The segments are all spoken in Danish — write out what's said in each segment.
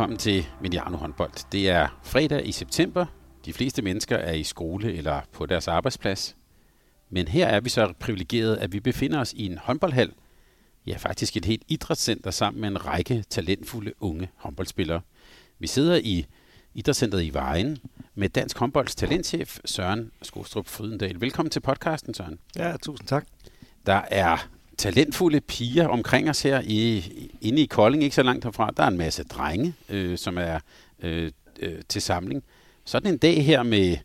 Velkommen til Mediano håndbold. Det er fredag i september. De fleste mennesker er i skole eller på deres arbejdsplads. Men her er vi så privilegeret, at vi befinder os i en håndboldhal. Ja, faktisk et helt idrætscenter sammen med en række talentfulde unge håndboldspillere. Vi sidder i idrætscenteret i Vejen med Dansk Håndbolds talentchef Søren Skostrup Frydendal. Velkommen til podcasten, Søren. Ja, tusind tak. Der er talentfulde piger omkring os her i, inde i Kolding, ikke så langt herfra. Der er en masse drenge, øh, som er øh, øh, til samling. Sådan en dag her med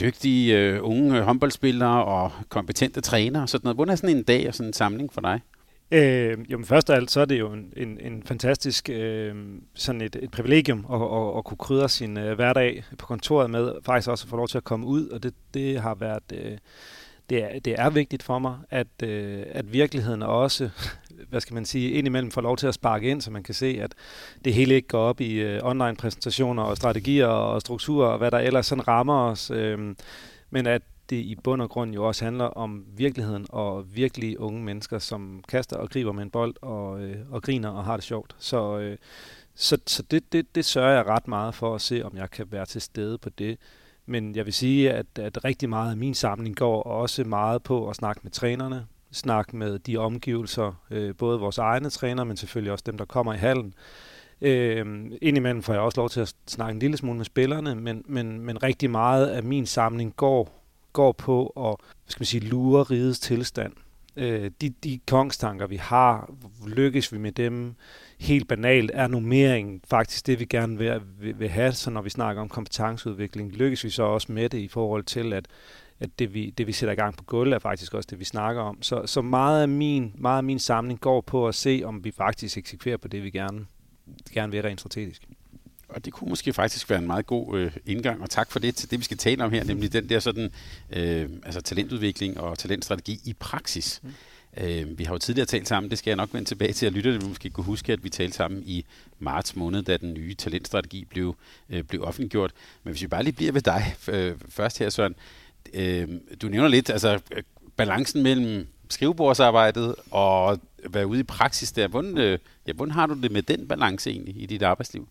dygtige øh, unge øh, håndboldspillere og kompetente trænere og sådan noget. Hvordan er sådan en dag og sådan en samling for dig? Øh, jo, men først og alt, så er det jo en, en, en fantastisk øh, sådan et, et privilegium at, at, at kunne krydre sin øh, hverdag på kontoret med, faktisk også at få lov til at komme ud, og det, det har været... Øh, det er, det er vigtigt for mig, at, øh, at virkeligheden også, hvad skal man sige, indimellem får lov til at sparke ind, så man kan se, at det hele ikke går op i øh, online-præsentationer og strategier og strukturer og hvad der ellers sådan rammer os, øh, men at det i bund og grund jo også handler om virkeligheden og virkelig unge mennesker, som kaster og griber med en bold og, øh, og griner og har det sjovt. Så, øh, så, så det, det, det sørger jeg ret meget for at se, om jeg kan være til stede på det. Men jeg vil sige, at, at rigtig meget af min samling går også meget på at snakke med trænerne, snakke med de omgivelser, øh, både vores egne træner, men selvfølgelig også dem, der kommer i hallen. Øh, indimellem får jeg også lov til at snakke en lille smule med spillerne, men, men, men rigtig meget af min samling går, går på at hvad skal man sige, lure rigets tilstand. Øh, de, de kongstanker, vi har, lykkes vi med dem? Helt banalt er nummering faktisk det, vi gerne vil, vil, vil have, så når vi snakker om kompetenceudvikling. Lykkes vi så også med det i forhold til, at at det vi, det vi sætter i gang på gulvet er faktisk også det, vi snakker om. Så, så meget, af min, meget af min samling går på at se, om vi faktisk eksekverer på det, vi gerne, gerne vil rent strategisk. Og det kunne måske faktisk være en meget god øh, indgang, og tak for det til det, vi skal tale om her, nemlig den der sådan, øh, altså talentudvikling og talentstrategi i praksis. Mm. Øh, vi har jo tidligere talt sammen, det skal jeg nok vende tilbage til, at lytterne vil måske kunne huske, at vi talte sammen i marts måned, da den nye talentstrategi blev, øh, blev offentliggjort. Men hvis vi bare lige bliver ved dig øh, først her, Søren. Øh, du nævner lidt, altså øh, balancen mellem skrivebordsarbejdet og være ude i praksis der. Hvordan, øh, ja, hvordan har du det med den balance egentlig i dit arbejdsliv?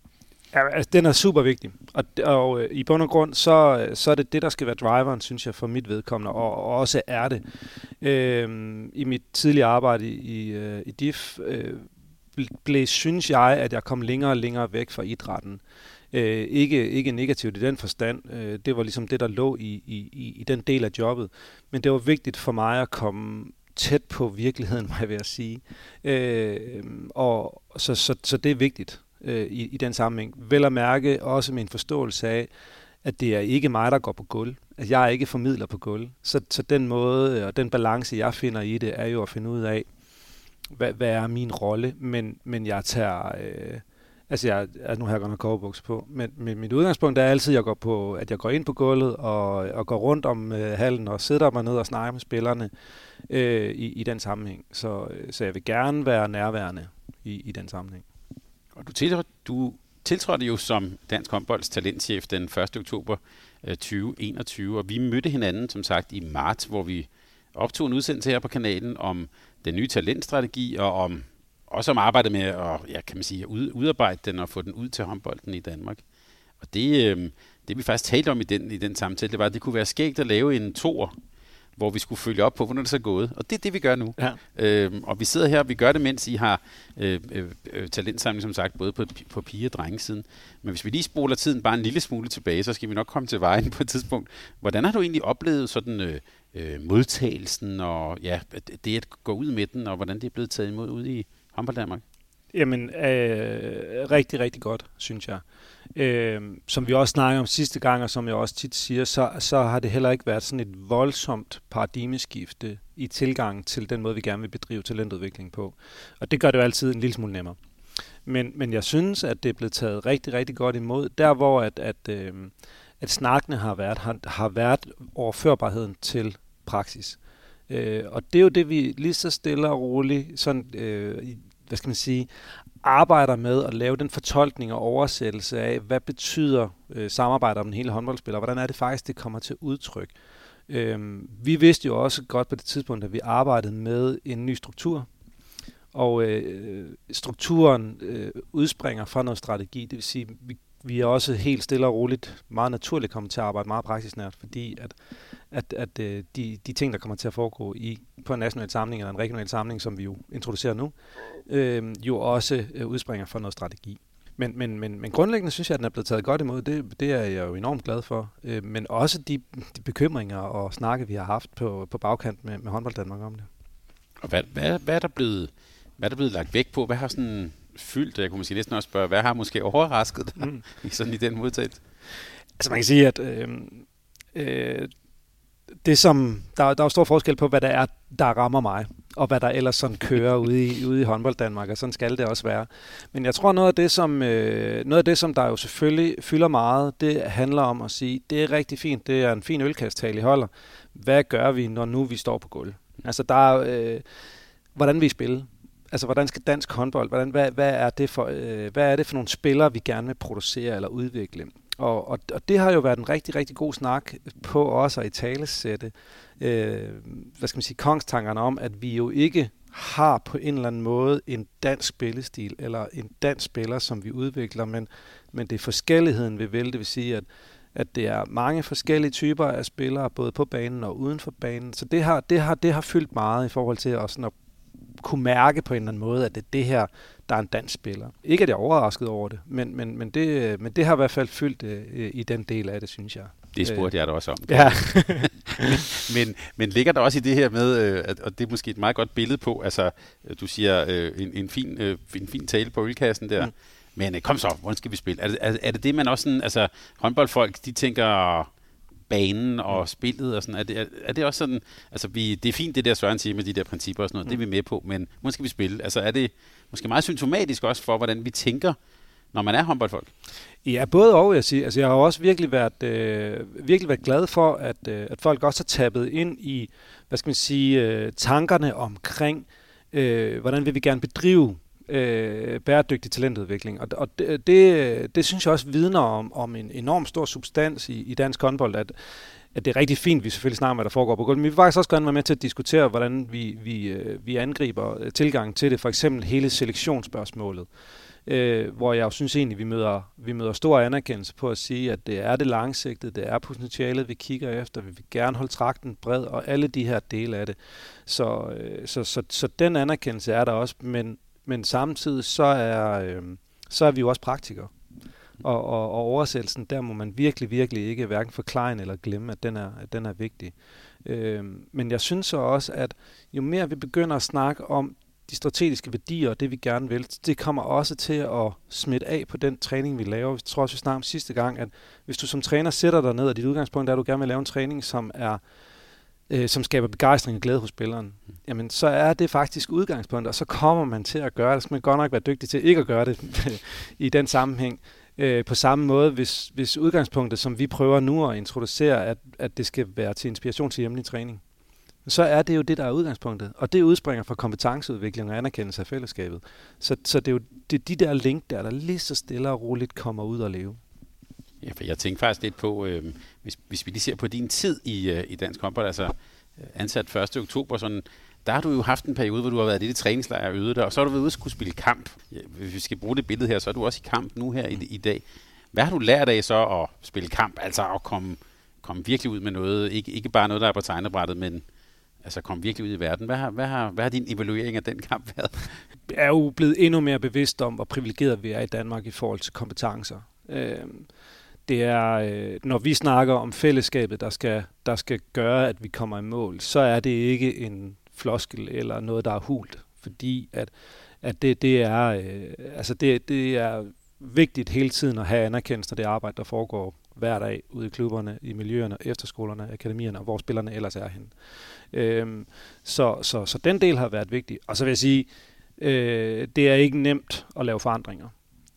Ja, altså, den er super vigtig. Og, og øh, i bund og grund, så, øh, så er det det, der skal være driveren, synes jeg, for mit vedkommende, og, og også er det. Øh, I mit tidlige arbejde i, øh, i DIF øh, blev, synes jeg, at jeg kom længere og længere væk fra idrætten. Øh, ikke, ikke negativt i den forstand. Øh, det var ligesom det, der lå i, i, i den del af jobbet. Men det var vigtigt for mig at komme tæt på virkeligheden, må jeg vil sige. Øh, og så, så, så det er vigtigt øh, i, i den sammenhæng. Vel at mærke også med en forståelse af, at det er ikke mig, der går på gulv. At jeg er ikke formidler på gulv. Så, så den måde øh, og den balance, jeg finder i det, er jo at finde ud af, hvad, hvad er min rolle, men, men jeg tager... Øh, altså, jeg, altså, nu har jeg godt nok på, men, men mit udgangspunkt er altid, at jeg går, på, at jeg går ind på gulvet og, og går rundt om øh, hallen og sidder mig ned og snakker med spillerne øh, i, i den sammenhæng. Så, øh, så jeg vil gerne være nærværende i, i den sammenhæng. Og du, til, du tiltrådte jo som Dansk Håndbolds talentchef den 1. oktober øh, 2021, og vi mødte hinanden, som sagt, i marts, hvor vi optog en udsendelse her på kanalen om den nye talentstrategi, og om også om arbejdet med at, ja, kan man sige, at udarbejde den og få den ud til håndbolden i Danmark. Og det, øh, det vi faktisk talte om i den, i den samtale, det var, at det kunne være skægt at lave en toer hvor vi skulle følge op på, hvordan det så er gået. Og det er det, vi gør nu. Ja. Øhm, og vi sidder her, og vi gør det, mens I har øh, øh, øh, talentsamling, som sagt, både på, på pige- og drengesiden. Men hvis vi lige spoler tiden bare en lille smule tilbage, så skal vi nok komme til vejen på et tidspunkt. Hvordan har du egentlig oplevet sådan øh, øh, modtagelsen, og ja, det at gå ud med den, og hvordan det er blevet taget imod ude i håndbold Danmark? Jamen, øh, rigtig, rigtig godt, synes jeg. Øh, som vi også snakkede om sidste gang, og som jeg også tit siger, så, så har det heller ikke været sådan et voldsomt paradigmeskifte i tilgangen til den måde, vi gerne vil bedrive talentudvikling på. Og det gør det jo altid en lille smule nemmere. Men, men jeg synes, at det er blevet taget rigtig, rigtig godt imod. Der, hvor at, at, øh, at snakkene har været, har, har været overførbarheden til praksis. Øh, og det er jo det, vi lige så stille og roligt, sådan, øh, hvad skal man sige, arbejder med at lave den fortolkning og oversættelse af, hvad betyder øh, samarbejde om den hele håndboldspiller, hvordan er det faktisk, det kommer til udtryk. Øh, vi vidste jo også godt på det tidspunkt, at vi arbejdede med en ny struktur, og øh, strukturen øh, udspringer fra noget strategi, det vil sige, vi, vi er også helt stille og roligt, meget naturligt kommet til at arbejde meget praksisnært, fordi at, at, at øh, de, de ting, der kommer til at foregå i på en national samling eller en regional samling, som vi jo introducerer nu, øh, jo også øh, udspringer fra noget strategi. Men, men, men, men grundlæggende synes jeg, at den er blevet taget godt imod. Det, det er jeg jo enormt glad for. Øh, men også de, de bekymringer og snakke, vi har haft på, på bagkant med, med håndbold Danmark om det. Og hvad, hvad, hvad, er der blevet, hvad er der blevet lagt vægt på? Hvad har sådan fyldt? Jeg kunne måske næsten også spørge, hvad har måske overrasket dig mm. i, sådan i den modtagelse? Altså man kan sige, at øh, øh, det som, der, der er stor forskel på, hvad der er, der rammer mig, og hvad der ellers sådan kører ude i, ude i håndbold Danmark, og sådan skal det også være. Men jeg tror, noget af det, som, øh, noget af det, som der jo selvfølgelig fylder meget, det handler om at sige, det er rigtig fint, det er en fin ølkasttale, I holder. Hvad gør vi, når nu vi står på gulv? Altså, der er, øh, hvordan vi spiller. Altså, hvordan skal dansk håndbold, hvordan, hvad, hvad, er det for, øh, hvad er det for nogle spillere, vi gerne vil producere eller udvikle? Og, og, og det har jo været en rigtig, rigtig god snak på os at i talesætte, øh, hvad skal man sige, kongstankerne om, at vi jo ikke har på en eller anden måde en dansk spillestil, eller en dansk spiller, som vi udvikler, men, men det er forskelligheden, vi vel, Det vil sige, at, at det er mange forskellige typer af spillere, både på banen og uden for banen. Så det har, det har, det har fyldt meget i forhold til at, sådan at kunne mærke på en eller anden måde, at det er det her, der er en dansk spiller. Ikke at jeg er overrasket over det, men, men, men, det, men det har i hvert fald fyldt øh, i den del af det, synes jeg. Det spurgte jeg da også om. Ja. men, men ligger der også i det her med, øh, at, og det er måske et meget godt billede på, altså du siger øh, en, en, fin, øh, en fin tale på ølkassen der, mm. men øh, kom så, hvordan skal vi spille? Er det, er, er det det, man også sådan, altså håndboldfolk, de tænker banen og mm. spillet og sådan, er det, er, er det også sådan, altså vi, det er fint det der Søren siger med de der principper og sådan noget, mm. det er vi med på, men hvordan skal vi spille? Altså er det måske meget symptomatisk også for, hvordan vi tænker, når man er håndboldfolk? Ja, både og, jeg siger. Altså, jeg har også virkelig været, øh, virkelig været glad for, at, øh, at folk også har tappet ind i, hvad skal man sige, øh, tankerne omkring, øh, hvordan vil vi gerne bedrive øh, bæredygtig talentudvikling. Og, og det, det, det synes jeg også vidner om, om en enorm stor substans i, i dansk håndbold, at, at det er rigtig fint, vi selvfølgelig snakker om, hvad der foregår på gulvet, men vi vil faktisk også gerne være med til at diskutere, hvordan vi, vi, øh, vi angriber øh, tilgangen til det, for eksempel hele selektionsspørgsmålet øh, hvor jeg jo synes egentlig, vi møder, vi møder stor anerkendelse på at sige, at det er det langsigtede, det er potentialet, vi kigger efter, vi vil gerne holde trakten bred, og alle de her dele af det. Så, øh, så, så, så den anerkendelse er der også, men, men samtidig så er, øh, så er vi jo også praktikere. Og, og, og oversættelsen, der må man virkelig, virkelig ikke hverken forklare eller glemme, at den er, at den er vigtig. Øh, men jeg synes så også, at jo mere vi begynder at snakke om de strategiske værdier og det, vi gerne vil, det kommer også til at smitte af på den træning, vi laver. Jeg tror også, vi snakkede om sidste gang, at hvis du som træner sætter dig ned, og dit udgangspunkt er, at du gerne vil lave en træning, som er øh, som skaber begejstring og glæde hos spilleren, mm. jamen så er det faktisk udgangspunktet, og så kommer man til at gøre det. Så skal man godt nok være dygtig til ikke at gøre det i den sammenhæng. Øh, på samme måde, hvis, hvis udgangspunktet, som vi prøver nu at introducere, at, at det skal være til inspiration til hjemlig træning, så er det jo det, der er udgangspunktet. Og det udspringer fra kompetenceudvikling og anerkendelse af fællesskabet. Så, så det er jo det er de der link der, der lige så stille og roligt kommer ud og leve. Ja, for jeg tænker faktisk lidt på, øh, hvis, hvis vi lige ser på din tid i, øh, i dansk håndbold, altså øh, ansat 1. oktober, sådan, der har du jo haft en periode, hvor du har været lidt i træningslejr og øvet dig, og så har du været ude og skulle spille kamp. Ja, hvis vi skal bruge det billede her, så er du også i kamp nu her i, i dag. Hvad har du lært af så at spille kamp, altså at komme, komme virkelig ud med noget, ikke, ikke bare noget, der er på tegnebrættet, men altså komme virkelig ud i verden. Hvad har, hvad har, hvad har din evaluering af den kamp været? Jeg er jo blevet endnu mere bevidst om, hvor privilegeret vi er i Danmark i forhold til kompetencer. Øh, det er, øh, når vi snakker om fællesskabet, der skal, der skal gøre, at vi kommer i mål, så er det ikke en floskel eller noget, der er hult. Fordi at, at det, det er, øh, altså det, det er vigtigt hele tiden at have anerkendelse af det arbejde, der foregår hver dag ude i klubberne, i miljøerne, efterskolerne, akademierne, og hvor spillerne ellers er henne. Øhm, så, så, så den del har været vigtig. Og så vil jeg sige, øh, det er ikke nemt at lave forandringer.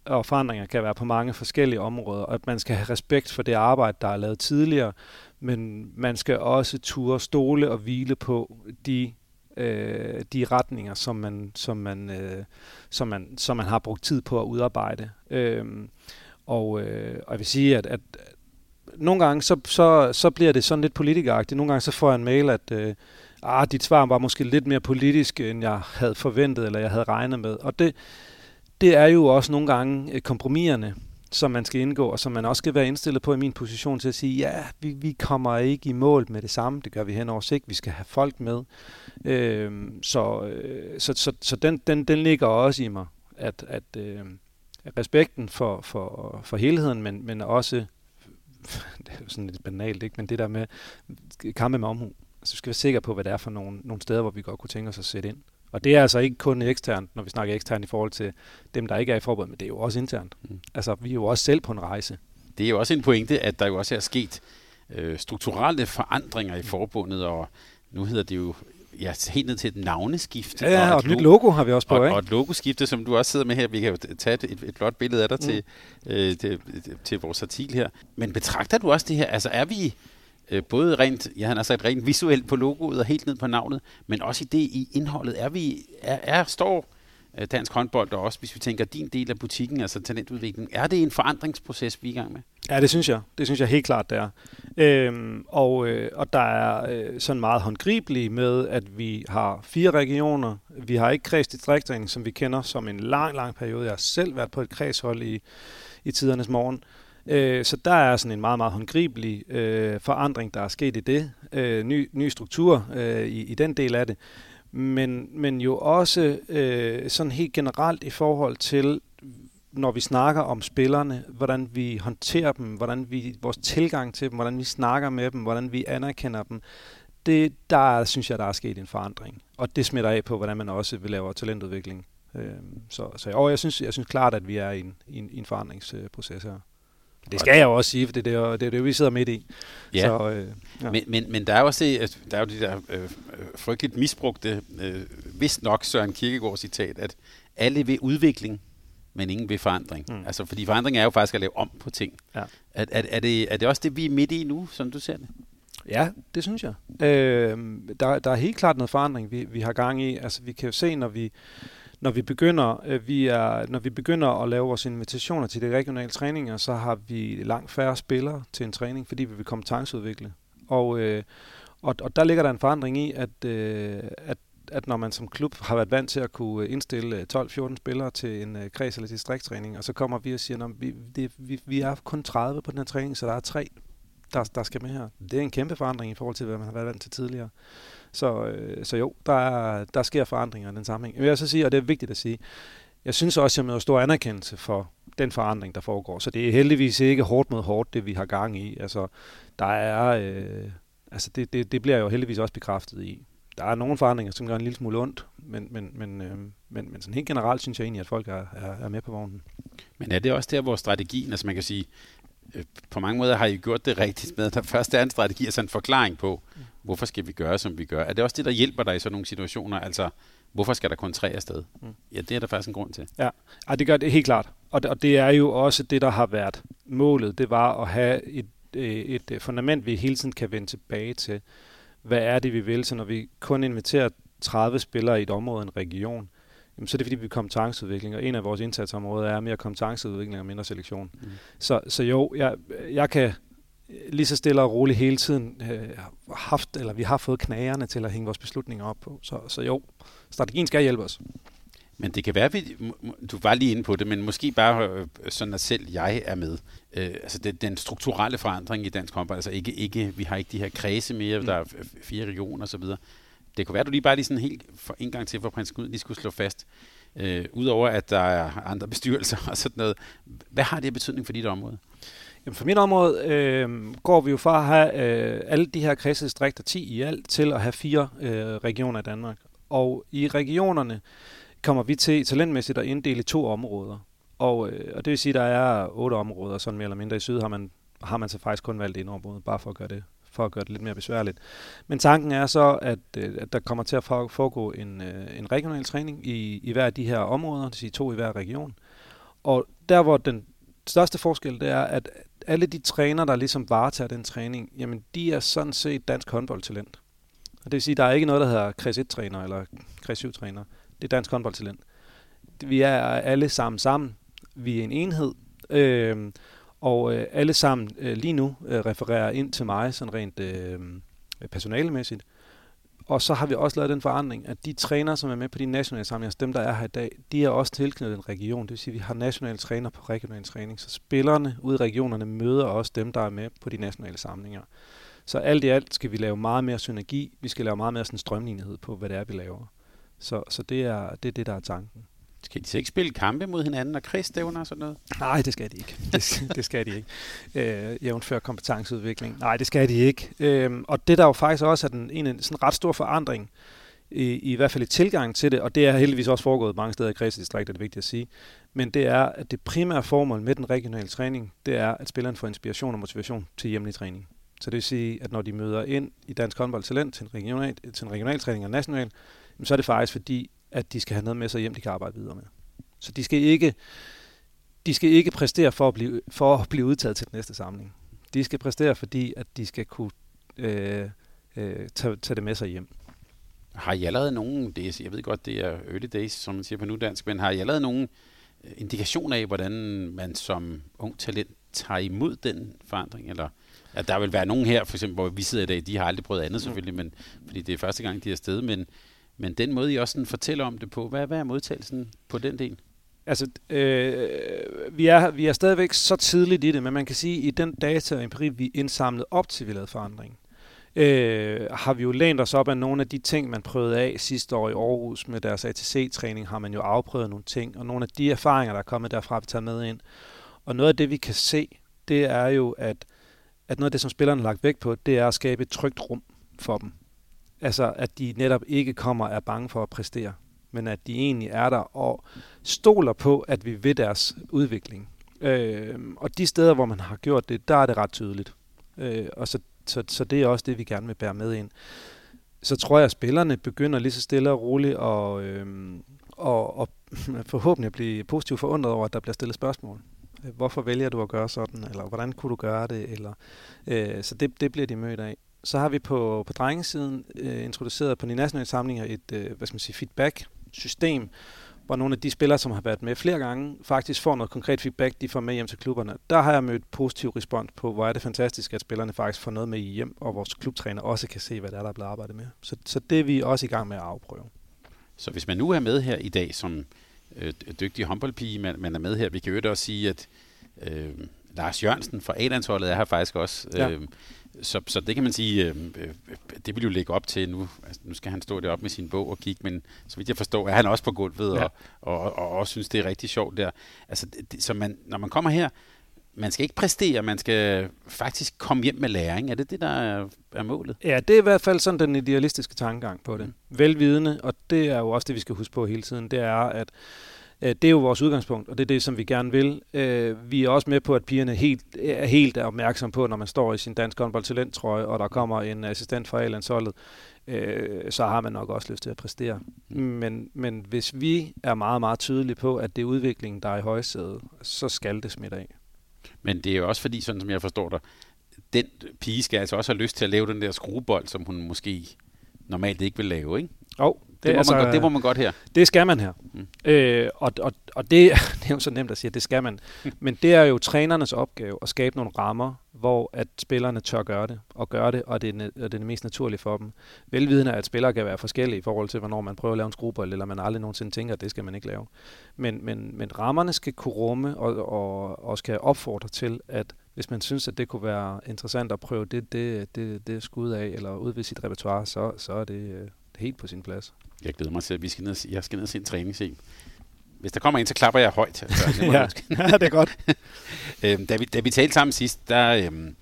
Og forandringer kan være på mange forskellige områder, og at man skal have respekt for det arbejde, der er lavet tidligere, men man skal også ture stole og hvile på de øh, de retninger, som man, som, man, øh, som, man, som man har brugt tid på at udarbejde. Øh, og, øh, og jeg vil sige, at, at nogle gange så, så, så bliver det sådan lidt politikeragtigt. Nogle gange så får jeg en mail, at øh, ah, dit svar var måske lidt mere politisk, end jeg havde forventet, eller jeg havde regnet med. Og det, det er jo også nogle gange øh, kompromiserne, som man skal indgå, og som man også skal være indstillet på i min position til at sige, ja, vi, vi kommer ikke i mål med det samme, det gør vi hen over sigt, vi skal have folk med. Øh, så, øh, så, så, så den, den, den ligger også i mig, at, at øh, respekten for, for, for helheden, men, men også, det er sådan lidt banalt, ikke? men det der med kampe med omhu. Altså, så vi skal være sikre på, hvad det er for nogle, nogle steder, hvor vi godt kunne tænke os at sætte ind. Og det er altså ikke kun eksternt, når vi snakker eksternt i forhold til dem, der ikke er i forbud, men det er jo også internt. Mm. Altså, vi er jo også selv på en rejse. Det er jo også en pointe, at der jo også er sket øh, strukturelle forandringer i forbundet, og nu hedder det jo ja, helt ned til et navneskifte. Ja, og, og et, nyt logo har vi også på, og, ikke? Og et logoskifte, som du også sidder med her. Vi kan jo tage et, et, et flot billede af dig mm. til, øh, til, til vores artikel her. Men betragter du også det her? Altså er vi øh, både rent, jeg har sagt rent visuelt på logoet og helt ned på navnet, men også i det i indholdet. Er vi, er, er står øh, dansk håndbold, og også hvis vi tænker din del af butikken, altså talentudvikling, er det en forandringsproces, vi er i gang med? Ja, det synes jeg. Det synes jeg helt klart, det er. Øhm, og, øh, og der er øh, sådan meget håndgribeligt med, at vi har fire regioner. Vi har ikke kredsdistriktering, som vi kender som en lang, lang periode. Jeg har selv været på et kredshold i, i tidernes morgen. Øh, så der er sådan en meget, meget håndgribelig øh, forandring, der er sket i det. Øh, ny, ny struktur øh, i, i den del af det. Men, men jo også øh, sådan helt generelt i forhold til, når vi snakker om spillerne, hvordan vi håndterer dem, hvordan vi vores tilgang til dem, hvordan vi snakker med dem, hvordan vi anerkender dem, det, der synes jeg, der er sket en forandring. Og det smitter af på, hvordan man også vil lave talentudvikling. Øh, så, så og jeg synes, jeg synes klart, at vi er i en, i en, i en forandringsproces her. Det skal jeg jo også sige, for det er det, det, er det vi sidder midt i. Ja, så, øh, ja. Men, men, men der er jo også det, der er jo de der øh, frygteligt misbrugte, øh, vist nok Søren Kierkegaard citat, at alle vil udvikling, men ingen vil forandring. Mm. Altså, fordi forandring er jo faktisk at lave om på ting. Ja. Er, er, er, det, er det også det, vi er midt i nu, som du ser det? Ja, det synes jeg. Øh, der, der er helt klart noget forandring, vi, vi har gang i. Altså, vi kan jo se, når vi når vi begynder, øh, vi er, når vi begynder at lave vores invitationer til de regionale træninger, så har vi langt færre spillere til en træning, fordi vi vil kompetenceudvikle. Og, øh, og, og der ligger der en forandring i, at, øh, at at når man som klub har været vant til at kunne indstille øh, 12-14 spillere til en øh, kreds- eller distrikttræning, og så kommer vi og siger, at vi, det, vi, vi er kun 30 på den her træning, så der er tre, der, der skal med her. Det er en kæmpe forandring i forhold til, hvad man har været vant til tidligere. Så, øh, så jo, der, er, der sker forandringer i den sammenhæng. Jeg vil så sige, og det er vigtigt at sige, jeg synes også, at jeg møder stor anerkendelse for den forandring, der foregår. Så det er heldigvis ikke hårdt mod hårdt, det vi har gang i. Altså, der er, øh, altså det, det, det bliver jo heldigvis også bekræftet i. Der er nogle forandringer, som gør en lille smule ondt, men, men, men, øh, men, men sådan helt generelt synes jeg egentlig, at folk er, er, er med på vognen. Men er det også der, hvor strategien, altså man kan sige, på mange måder har I gjort det rigtigt med, at der først er en strategi, altså en forklaring på, hvorfor skal vi gøre, som vi gør. Er det også det, der hjælper dig i sådan nogle situationer? Altså, hvorfor skal der kun tre afsted? Mm. Ja, det er der faktisk en grund til. Ja, ja det gør det helt klart. Og det, og det er jo også det, der har været målet. Det var at have et, øh, et fundament, vi hele tiden kan vende tilbage til. Hvad er det, vi vil? Så når vi kun inviterer 30 spillere i et område, en region, jamen, så er det fordi, vi kompetenceudvikling, og en af vores indsatsområder er mere kompetenceudvikling og mindre selektion. Mm. Så, så jo, jeg, jeg kan lige så stille og roligt hele tiden øh, haft, eller vi har fået knagerne til at hænge vores beslutninger op på. Så, så jo, strategien skal hjælpe os. Men det kan være, at du var lige inde på det, men måske bare øh, sådan, at selv jeg er med. Øh, altså det, den strukturelle forandring i dansk håndbold, altså ikke, ikke, vi har ikke de her kredse mere, mm. der er fire regioner osv., det kunne være, at du lige bare lige sådan helt for en gang til for prins Gud lige skulle slå fast, øh, udover at der er andre bestyrelser og sådan noget. Hvad har det betydning for dit område? Jamen for mit område øh, går vi jo fra at have øh, alle de her kredsdistrikter, 10 i alt, til at have fire øh, regioner i Danmark. Og i regionerne kommer vi til talentmæssigt at inddele to områder. Og, øh, og det vil sige, at der er otte områder, sådan mere eller mindre. I syd har man, har man så faktisk kun valgt et område, bare for at gøre det for at gøre det lidt mere besværligt. Men tanken er så, at, øh, at der kommer til at foregå en, øh, en regional træning i, i hver af de her områder, det vil sige to i hver region. Og der, hvor den største forskel, det er, at alle de træner, der ligesom varetager den træning, jamen de er sådan set dansk håndboldtalent. Og det vil sige, at der er ikke noget, der hedder kreds 1-træner eller kreds 7-træner. Det er dansk håndboldtalent. Vi er alle sammen sammen. Vi er en enhed. Øh, og øh, alle sammen øh, lige nu øh, refererer ind til mig, sådan rent øh, personalemæssigt. Og så har vi også lavet den forandring, at de træner, som er med på de nationale samlinger, altså dem der er her i dag, de er også tilknyttet en region. Det vil sige, at vi har nationale træner på regional træning. Så spillerne ude i regionerne møder også dem, der er med på de nationale samlinger. Så alt i alt skal vi lave meget mere synergi. Vi skal lave meget mere sådan strømlignighed på, hvad det er, vi laver. Så, så det, er, det er det, der er tanken. Skal de så ikke spille kampe mod hinanden og krigsstævner og sådan noget? Nej, det skal de ikke. Det, det skal de ikke. Øh, jævnfør kompetenceudvikling. Nej, det skal de ikke. Øh, og det der jo faktisk også er den, en, en sådan ret stor forandring, i, i hvert fald i tilgang til det, og det er heldigvis også foregået mange steder i kredsdistrikter, det er vigtigt at sige, men det er, at det primære formål med den regionale træning, det er, at spilleren får inspiration og motivation til hjemlig træning. Så det vil sige, at når de møder ind i Dansk Håndbold Talent til en regional, til en regional træning og national, så er det faktisk fordi, at de skal have noget med sig hjem, de kan arbejde videre med. Så de skal ikke, de skal ikke præstere for at, blive, for at blive udtaget til den næste samling. De skal præstere, fordi at de skal kunne øh, øh, tage, tage det med sig hjem. Har I allerede nogen, det er, jeg ved godt, det er early days, som man siger på nudansk, men har I allerede nogen øh, indikation af, hvordan man som ung talent tager imod den forandring? Eller at der vil være nogen her, for eksempel, hvor vi sidder i dag, de har aldrig prøvet andet mm. selvfølgelig, men, fordi det er første gang, de er afsted, men, men den måde, I også sådan fortæller om det på, hvad, hvad er modtagelsen på den del? Altså, øh, vi, er, vi er stadigvæk så tidligt i det, men man kan sige, at i den data og empiri, vi indsamlede op til, vi lavede forandringen, øh, har vi jo lænt os op af nogle af de ting, man prøvede af sidste år i Aarhus med deres ATC-træning, har man jo afprøvet nogle ting, og nogle af de erfaringer, der er kommet derfra, vi tager med ind. Og noget af det, vi kan se, det er jo, at, at noget af det, som spillerne har lagt vægt på, det er at skabe et trygt rum for dem. Altså, at de netop ikke kommer og er bange for at præstere, men at de egentlig er der og stoler på, at vi ved deres udvikling. Øh, og de steder, hvor man har gjort det, der er det ret tydeligt. Øh, og så, så, så det er også det, vi gerne vil bære med ind. Så tror jeg, at spillerne begynder lige så stille og roligt og, øh, og, og forhåbentlig blive positivt forundret over, at der bliver stillet spørgsmål. Hvorfor vælger du at gøre sådan? Eller hvordan kunne du gøre det? Eller, øh, så det, det bliver de mødt af. Så har vi på, på drengesiden øh, introduceret på de nationale samlinger et øh, hvad skal man sige, feedback-system, hvor nogle af de spillere, som har været med flere gange, faktisk får noget konkret feedback, de får med hjem til klubberne. Der har jeg mødt positiv respons på, hvor er det fantastisk, at spillerne faktisk får noget med hjem, og vores klubtræner også kan se, hvad der er, der er blevet arbejdet med. Så, så det er vi også i gang med at afprøve. Så hvis man nu er med her i dag som øh, dygtig håndboldpige, man, man er med her, vi kan jo også sige, at øh, Lars Jørgensen fra A-landsholdet er her faktisk også. Ja. Så, så det kan man sige, øh, øh, det vil jo lægge op til nu. Altså, nu skal han stå deroppe med sin bog og kigge, men så vidt jeg forstår, er han også på gulvet ja. og, og, og, og også synes, det er rigtig sjovt der. Altså, det, så man, når man kommer her, man skal ikke præstere, man skal faktisk komme hjem med læring. Er det det, der er, er målet? Ja, det er i hvert fald sådan den idealistiske tankegang på det. Mm. Velvidende, og det er jo også det, vi skal huske på hele tiden, det er, at det er jo vores udgangspunkt, og det er det, som vi gerne vil. Øh, vi er også med på, at pigerne helt, er helt opmærksom på, når man står i sin dansk håndboldtalenttrøje, og der kommer en assistent fra A-landsholdet, øh, så har man nok også lyst til at præstere. Men, men hvis vi er meget, meget tydelige på, at det er udviklingen, der er i højsædet, så skal det smitte af. Men det er jo også fordi, sådan som jeg forstår dig, den pige skal altså også have lyst til at lave den der skruebold, som hun måske normalt ikke vil lave, ikke? Jo, det, må altså, man godt, det må man godt her. Det skal man her. Mm. Øh, og og, og det, det er jo så nemt at sige, at det skal man. Men det er jo trænernes opgave at skabe nogle rammer, hvor at spillerne tør gøre det, og gøre det, og det er, og det, er det mest naturlige for dem. Velvidende at spillere kan være forskellige i forhold til, hvornår man prøver at lave en skruebold, eller man aldrig nogensinde tænker, at det skal man ikke lave. Men, men, men rammerne skal kunne rumme, og, og, og skal opfordre til, at hvis man synes, at det kunne være interessant at prøve det, det, det, det skud af, eller udvide sit repertoire, så, så er det øh, helt på sin plads. Jeg glæder mig til, at vi skal ned, jeg skal ned og se en træningsscene. Hvis der kommer en, så klapper jeg højt. Altså, ja. ja, det er godt. øhm, da, vi, da vi talte sammen sidst, der øhm,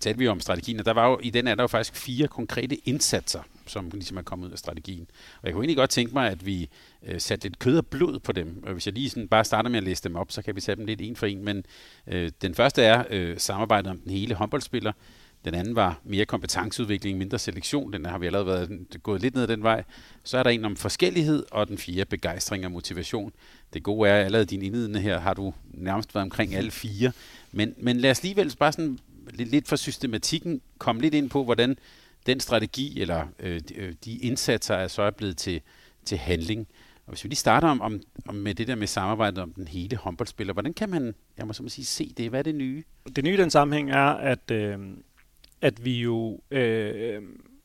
talte vi om strategien, og der var jo, i den er der jo faktisk fire konkrete indsatser, som ligesom er kommet ud af strategien. Og jeg kunne egentlig godt tænke mig, at vi øh, satte lidt kød og blod på dem. Og hvis jeg lige sådan bare starter med at læse dem op, så kan vi sætte dem lidt en for en. Men øh, den første er øh, samarbejdet om den hele håndboldspiller. Den anden var mere kompetenceudvikling, mindre selektion. Den har vi allerede været gået lidt ned ad den vej. Så er der en om forskellighed, og den fjerde begejstring og motivation. Det gode er, at allerede din indledende her har du nærmest været omkring alle fire. Men, men lad os alligevel bare sådan lidt, lidt for systematikken komme lidt ind på, hvordan den strategi eller øh, de, øh, indsatser er så er blevet til, til handling. Og hvis vi lige starter om, om, om med det der med samarbejdet om den hele håndboldspiller, hvordan kan man, jeg må så sige, se det? Hvad er det nye? Det nye i den sammenhæng er, at, øh, at vi jo øh,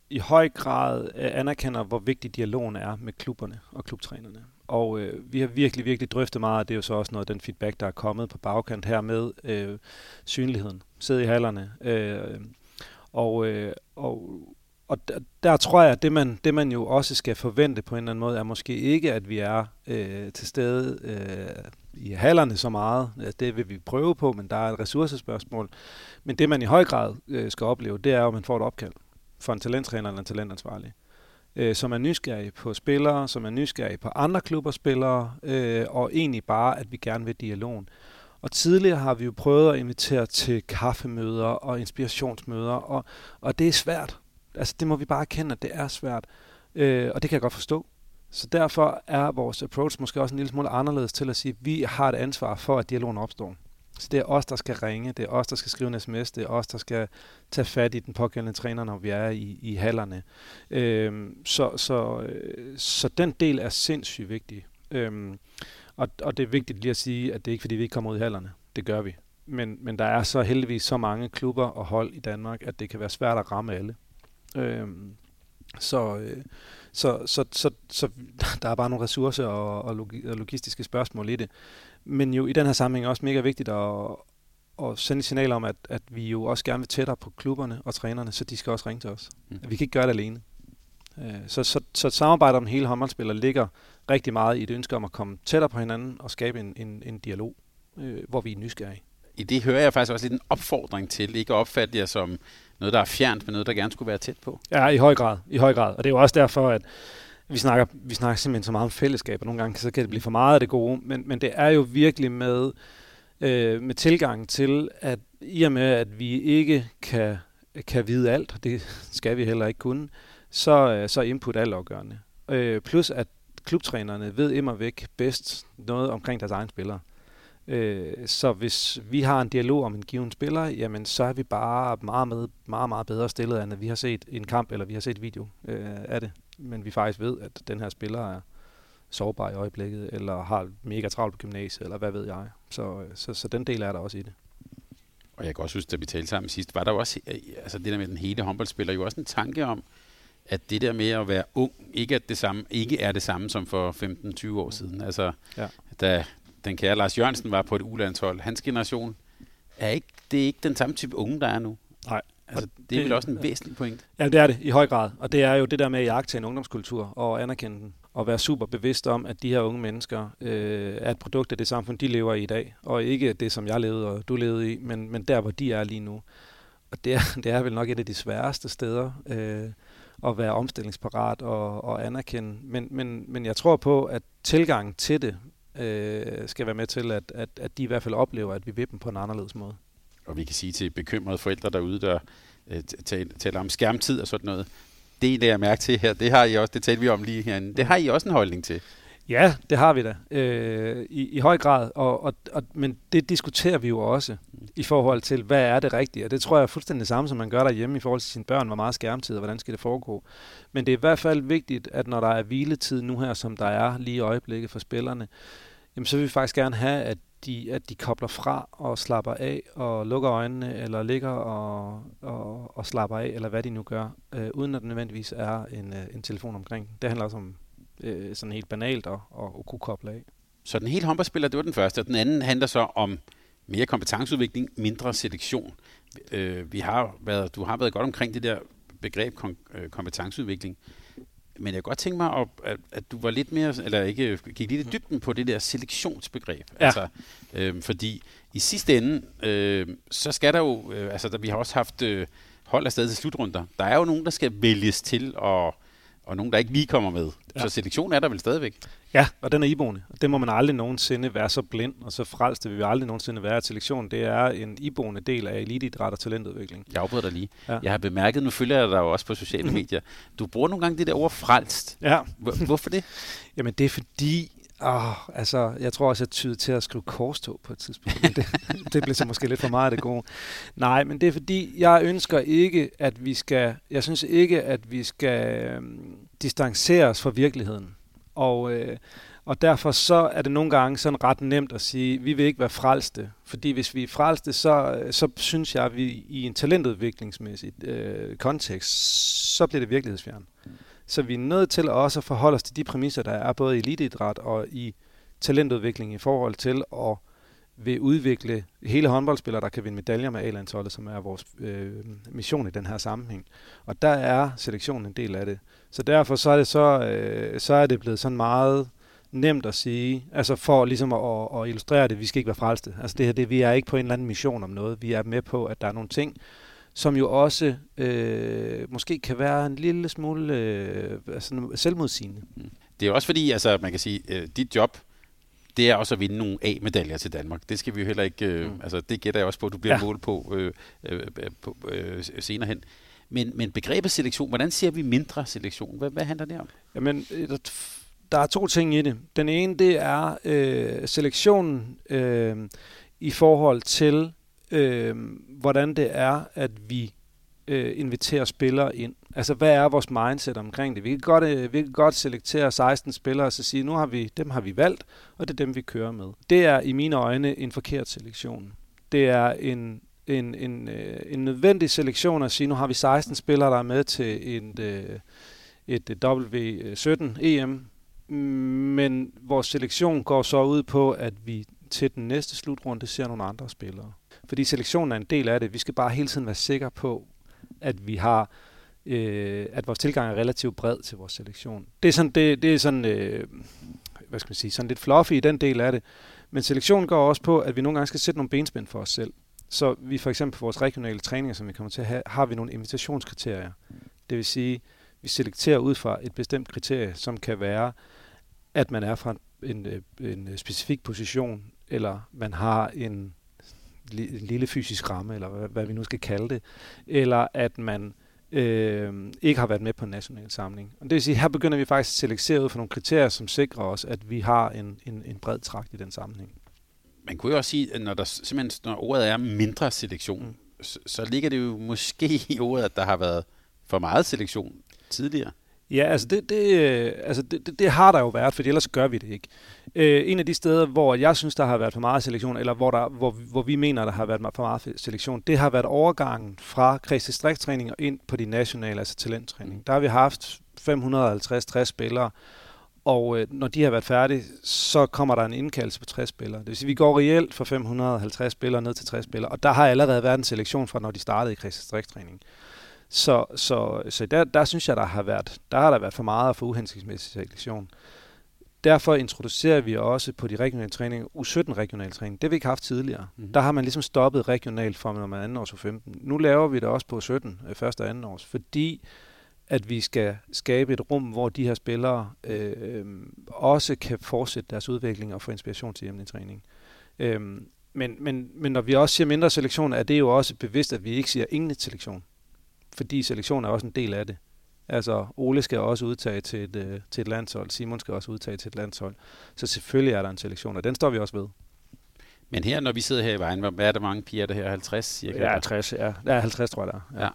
i høj grad øh, anerkender, hvor vigtig dialogen er med klubberne og klubtrænerne. Og øh, vi har virkelig, virkelig drøftet meget, og det er jo så også noget af den feedback, der er kommet på bagkant her med øh, synligheden. Sidde i hallerne. Øh, og, øh, og, og der, der tror jeg, at det man, det man jo også skal forvente på en eller anden måde, er måske ikke, at vi er øh, til stede øh, i hallerne så meget. Altså, det vil vi prøve på, men der er et ressourcespørgsmål. Men det man i høj grad øh, skal opleve, det er, at man får et opkald for en talenttræner eller en talentansvarlig øh, som er nysgerrig på spillere, som er nysgerrig på andre klubber spillere, øh, og egentlig bare, at vi gerne vil dialogen. Og tidligere har vi jo prøvet at invitere til kaffemøder og inspirationsmøder, og, og det er svært. Altså det må vi bare erkende, at det er svært. Øh, og det kan jeg godt forstå. Så derfor er vores approach måske også en lille smule anderledes til at sige, at vi har et ansvar for, at dialogen opstår. Så det er os, der skal ringe, det er os, der skal skrive en sms, det er os, der skal tage fat i den pågældende træner, når vi er i, i hallerne. Øhm, så, så, øh, så den del er sindssygt vigtig. Øhm, og, og det er vigtigt lige at sige, at det er ikke fordi, vi ikke kommer ud i hallerne. Det gør vi. Men, men der er så heldigvis så mange klubber og hold i Danmark, at det kan være svært at ramme alle. Øhm, så, øh, så, så, så, så der er bare nogle ressourcer og, og logistiske spørgsmål i det. Men jo i den her sammenhæng også mega vigtigt at, at sende signal om, at, at vi jo også gerne vil tættere på klubberne og trænerne, så de skal også ringe til os. Mm. Vi kan ikke gøre det alene. Øh, så, så, så samarbejdet om hele håndboldspiller ligger rigtig meget i et ønske om at komme tættere på hinanden og skabe en, en, en dialog, øh, hvor vi er nysgerrige. I det hører jeg faktisk også lidt en opfordring til, ikke at opfatte jer som noget, der er fjernt, men noget, der gerne skulle være tæt på. Ja, i høj grad. I høj grad. Og det er jo også derfor, at vi snakker, vi snakker simpelthen så meget om fællesskab, og nogle gange så kan det blive for meget af det gode, men, men det er jo virkelig med, øh, med tilgang til, at i og med, at vi ikke kan, kan vide alt, og det skal vi heller ikke kunne, så, øh, så er input altafgørende. Øh, plus at klubtrænerne ved immer væk bedst noget omkring deres egne spillere. Øh, så hvis vi har en dialog om en given spiller, jamen så er vi bare meget, med, meget, meget bedre stillet, end at vi har set en kamp, eller vi har set video øh, af det men vi faktisk ved, at den her spiller er sårbar i øjeblikket, eller har mega travlt på gymnasiet, eller hvad ved jeg. Så, så, så den del er der også i det. Og jeg kan også huske, da vi talte sammen sidst, var der også, altså det der med den hele håndboldspiller, jo også en tanke om, at det der med at være ung, ikke er det samme, ikke er det samme som for 15-20 år siden. Altså, ja. da den kære Lars Jørgensen var på et ulandshold, hans generation, er ikke, det er ikke den samme type unge, der er nu. Nej, Altså, det, det er vel også en væsentlig point? Ja, det er det i høj grad. Og det er jo det der med at jagte en ungdomskultur og anerkende den. Og være super bevidst om, at de her unge mennesker øh, er et produkt af det samfund, de lever i i dag. Og ikke det, som jeg levede og du levede i, men, men der, hvor de er lige nu. Og det er, det er vel nok et af de sværeste steder øh, at være omstillingsparat og, og anerkende. Men, men, men jeg tror på, at tilgangen til det øh, skal være med til, at, at, at de i hvert fald oplever, at vi vil dem på en anderledes måde og vi kan sige til bekymrede forældre derude, der øh, taler om skærmtid og sådan noget, det er jeg mærke til her, det har I også, det talte vi om lige herinde, det har I også en holdning til. Ja, det har vi da, øh, i, i høj grad, og, og, og, men det diskuterer vi jo også i forhold til, hvad er det rigtige, og det tror jeg er fuldstændig det samme, som man gør derhjemme i forhold til sine børn, hvor meget skærmtid, og hvordan skal det foregå. Men det er i hvert fald vigtigt, at når der er hviletid nu her, som der er lige i øjeblikket for spillerne, jamen så vil vi faktisk gerne have, at de, at de kobler fra og slapper af og lukker øjnene, eller ligger og, og, og slapper af, eller hvad de nu gør, øh, uden at der nødvendigvis er en, øh, en telefon omkring. Det handler også om øh, sådan helt banalt at, at, at kunne koble af. Så den hele håndboldspiller, det var den første, og den anden handler så om mere kompetenceudvikling, mindre selektion. Øh, vi har været, du har været godt omkring det der begreb kom, øh, kompetenceudvikling. Men jeg kan godt tænke mig, at, at, at du var lidt mere, eller ikke gik lidt i dybden på det der selektionsbegreb. Ja. Altså, øh, fordi i sidste ende, øh, så skal der jo, øh, altså der, vi har også haft øh, hold afsted til slutrunder. Der er jo nogen, der skal vælges til at og nogen, der ikke lige kommer med. Ja. Så selektion er der vel stadigvæk? Ja, og den er iboende. Det må man aldrig nogensinde være så blind og så frelst. Det vil vi aldrig nogensinde være. At selektion, det er en iboende del af eliteidræt og talentudvikling. Jeg afbryder dig lige. Ja. Jeg har bemærket, nu følger jeg dig jo også på sociale medier. Du bruger nogle gange det der ord frelst. Ja. Hvorfor det? Jamen det er fordi, Åh, altså, jeg tror også, jeg tyder til at skrive korstog på et tidspunkt. Men det, det blev så måske lidt for meget af det gode. Nej, men det er fordi, jeg ønsker ikke, at vi skal... Jeg synes ikke, at vi skal øhm, distancere os fra virkeligheden. Og, øh, og derfor så er det nogle gange sådan ret nemt at sige, vi vil ikke være frelste. Fordi hvis vi er frelste, så, øh, så synes jeg, at vi i en talentudviklingsmæssig øh, kontekst, så bliver det virkelighedsfjern. Så vi er nødt til også at forholde os til de præmisser, der er både i eliteidræt og i talentudvikling i forhold til at vil udvikle hele håndboldspillere, der kan vinde medaljer med A-landsholdet, som er vores øh, mission i den her sammenhæng. Og der er selektionen en del af det. Så derfor så er det, så, øh, så er det blevet sådan meget nemt at sige, altså for ligesom at, at illustrere det, vi skal ikke være frelste. Altså det her, det, vi er ikke på en eller anden mission om noget. Vi er med på, at der er nogle ting, som jo også øh, måske kan være en lille smule øh, altså selvmodsigende. Mm. Det er også fordi, altså man kan sige, øh, dit job, det er også at vinde nogle A-medaljer til Danmark. Det skal vi jo heller ikke, øh, mm. altså det gætter jeg også på, at du bliver ja. målt på, øh, øh, på øh, senere hen. Men, men begrebet selektion, hvordan ser vi mindre selektion? Hvad, hvad handler det om? Jamen, øh, der er to ting i det. Den ene, det er øh, selektionen øh, i forhold til øh, hvordan det er, at vi øh, inviterer spillere ind. Altså, hvad er vores mindset omkring det? Vi kan godt, øh, vi kan godt selektere 16 spillere og så sige, nu har vi, dem har vi valgt, og det er dem, vi kører med. Det er i mine øjne en forkert selektion. Det er en, en, en, øh, en nødvendig selektion at sige, nu har vi 16 spillere, der er med til en, øh, et, et W17 EM, men vores selektion går så ud på, at vi til den næste slutrunde ser nogle andre spillere. Fordi selektionen er en del af det. Vi skal bare hele tiden være sikre på, at vi har øh, at vores tilgang er relativt bred til vores selektion. Det er sådan, det, det er sådan øh, hvad skal man sige, sådan lidt fluffy i den del af det. Men selektionen går også på, at vi nogle gange skal sætte nogle benspænd for os selv. Så vi for eksempel på vores regionale træninger, som vi kommer til at have, har vi nogle invitationskriterier. Det vil sige, vi selekterer ud fra et bestemt kriterie, som kan være, at man er fra en, øh, en, en specifik position, eller man har en lille fysisk ramme, eller hvad, hvad vi nu skal kalde det, eller at man øh, ikke har været med på en national samling. Og det vil sige, her begynder vi faktisk at selektere ud for nogle kriterier, som sikrer os, at vi har en, en, en bred trakt i den sammenhæng. Man kunne jo også sige, at når, der, simpelthen, når ordet er mindre selektion, mm. så, så ligger det jo måske i ordet, at der har været for meget selektion tidligere. Ja, altså det, det, øh, altså det, det, det har der jo været, for ellers gør vi det ikke. Øh, en af de steder, hvor jeg synes, der har været for meget selektion, eller hvor, der, hvor, hvor vi mener, der har været for meget selektion, det har været overgangen fra kredsdistrikttræning og ind på de nationale, altså talenttræning. Der har vi haft 550-60 spillere, og øh, når de har været færdige, så kommer der en indkaldelse på 60 spillere. Det vil sige, vi går reelt fra 550 spillere ned til 60 spillere, og der har allerede været en selektion fra, når de startede i kredsdistrikttræning. Så, så, så der, der synes jeg, der har været, der har der været for meget for uhensigtsmæssig selektion. Derfor introducerer vi også på de regionale træninger U17 regional træning. Det har vi ikke haft tidligere. Mm. Der har man ligesom stoppet regionalt fra når man er anden års U15. Nu laver vi det også på U17, øh, første og anden års, fordi at vi skal skabe et rum, hvor de her spillere øh, også kan fortsætte deres udvikling og få inspiration til hjemlig træning. Øh, men, men, men når vi også siger mindre selektion, er det jo også bevidst, at vi ikke siger ingen selektion fordi selektion er også en del af det. Altså, Ole skal også udtage til et, øh, til et landshold, Simon skal også udtage til et landshold. Så selvfølgelig er der en selektion, og den står vi også ved. Men her, når vi sidder her i vejen, hvad er der mange piger, der her? 50 cirka? Ja, 60, ja. Der er 50, tror jeg, der er. Ja. ja.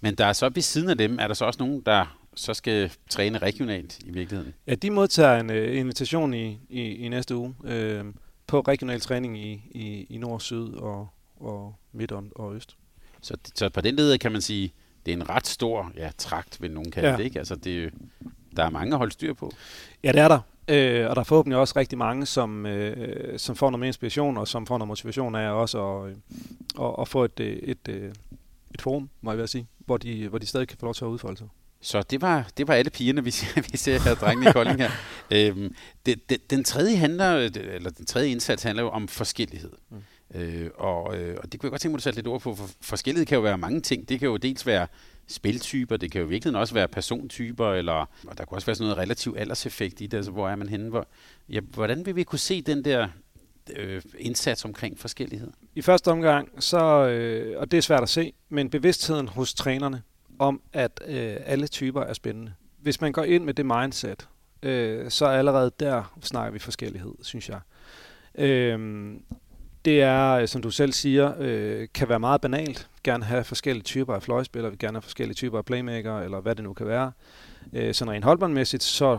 Men der er så ved siden af dem, er der så også nogen, der så skal træne regionalt i virkeligheden? Ja, de modtager en uh, invitation i, i, i næste uge uh, på regional træning i, i, i nord, syd og, og midt og, og øst. Så, så på den led kan man sige, det er en ret stor ja, trakt, vil nogen kalde ja. det. Ikke? Altså, det, der er mange at holde styr på. Ja, det er der. Øh, og der er forhåbentlig også rigtig mange, som, øh, som får noget mere inspiration, og som får noget motivation af også at, øh, at, at få et, et, et, øh, et forum, må jeg vil sige, hvor de, hvor de stadig kan få lov til at udfolde sig. Så det var, det var alle pigerne, vi ser, vi ser her, drengene i Kolding her. øhm, det, det, den tredje handler, eller den tredje indsats handler jo om forskellighed. Mm. Øh, og, øh, og det kunne jeg godt tænke mig, at du satte lidt ord på, for forskellighed kan jo være mange ting. Det kan jo dels være spiltyper, det kan jo virkelig også være persontyper, eller og der kan også være sådan noget relativ alderseffekt i det, altså hvor er man henne? Hvor, ja, hvordan vil vi kunne se den der øh, indsats omkring forskellighed? I første omgang, så, øh, og det er svært at se, men bevidstheden hos trænerne om, at øh, alle typer er spændende. Hvis man går ind med det mindset, øh, så allerede der snakker vi forskellighed, synes jeg. Øh, det er, øh, som du selv siger, øh, kan være meget banalt. Gerne have forskellige typer af fløjspillere, gerne have forskellige typer af playmaker, eller hvad det nu kan være. Øh, sådan rent holdbåndmæssigt, så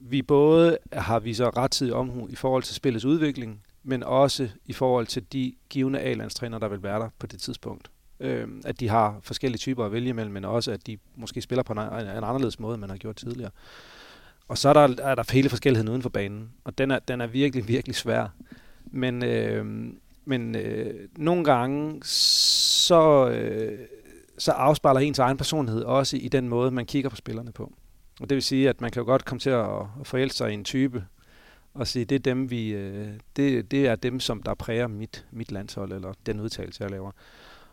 vi både har vi så rettidig omhu i forhold til spillets udvikling, men også i forhold til de givende A-landstrænere, der vil være der på det tidspunkt. Øh, at de har forskellige typer at vælge imellem, men også at de måske spiller på en, en anderledes måde, end man har gjort tidligere. Og så er der, er der hele forskelligheden uden for banen, og den er, den er virkelig, virkelig svær. Men, øh, men øh, nogle gange, så, øh, så afspejler ens egen personlighed også i den måde, man kigger på spillerne på. Og det vil sige, at man kan jo godt komme til at, at forelske sig i en type, og sige, det er dem, vi, øh, det, det er dem, som der præger mit, mit landshold, eller den udtalelse, jeg laver.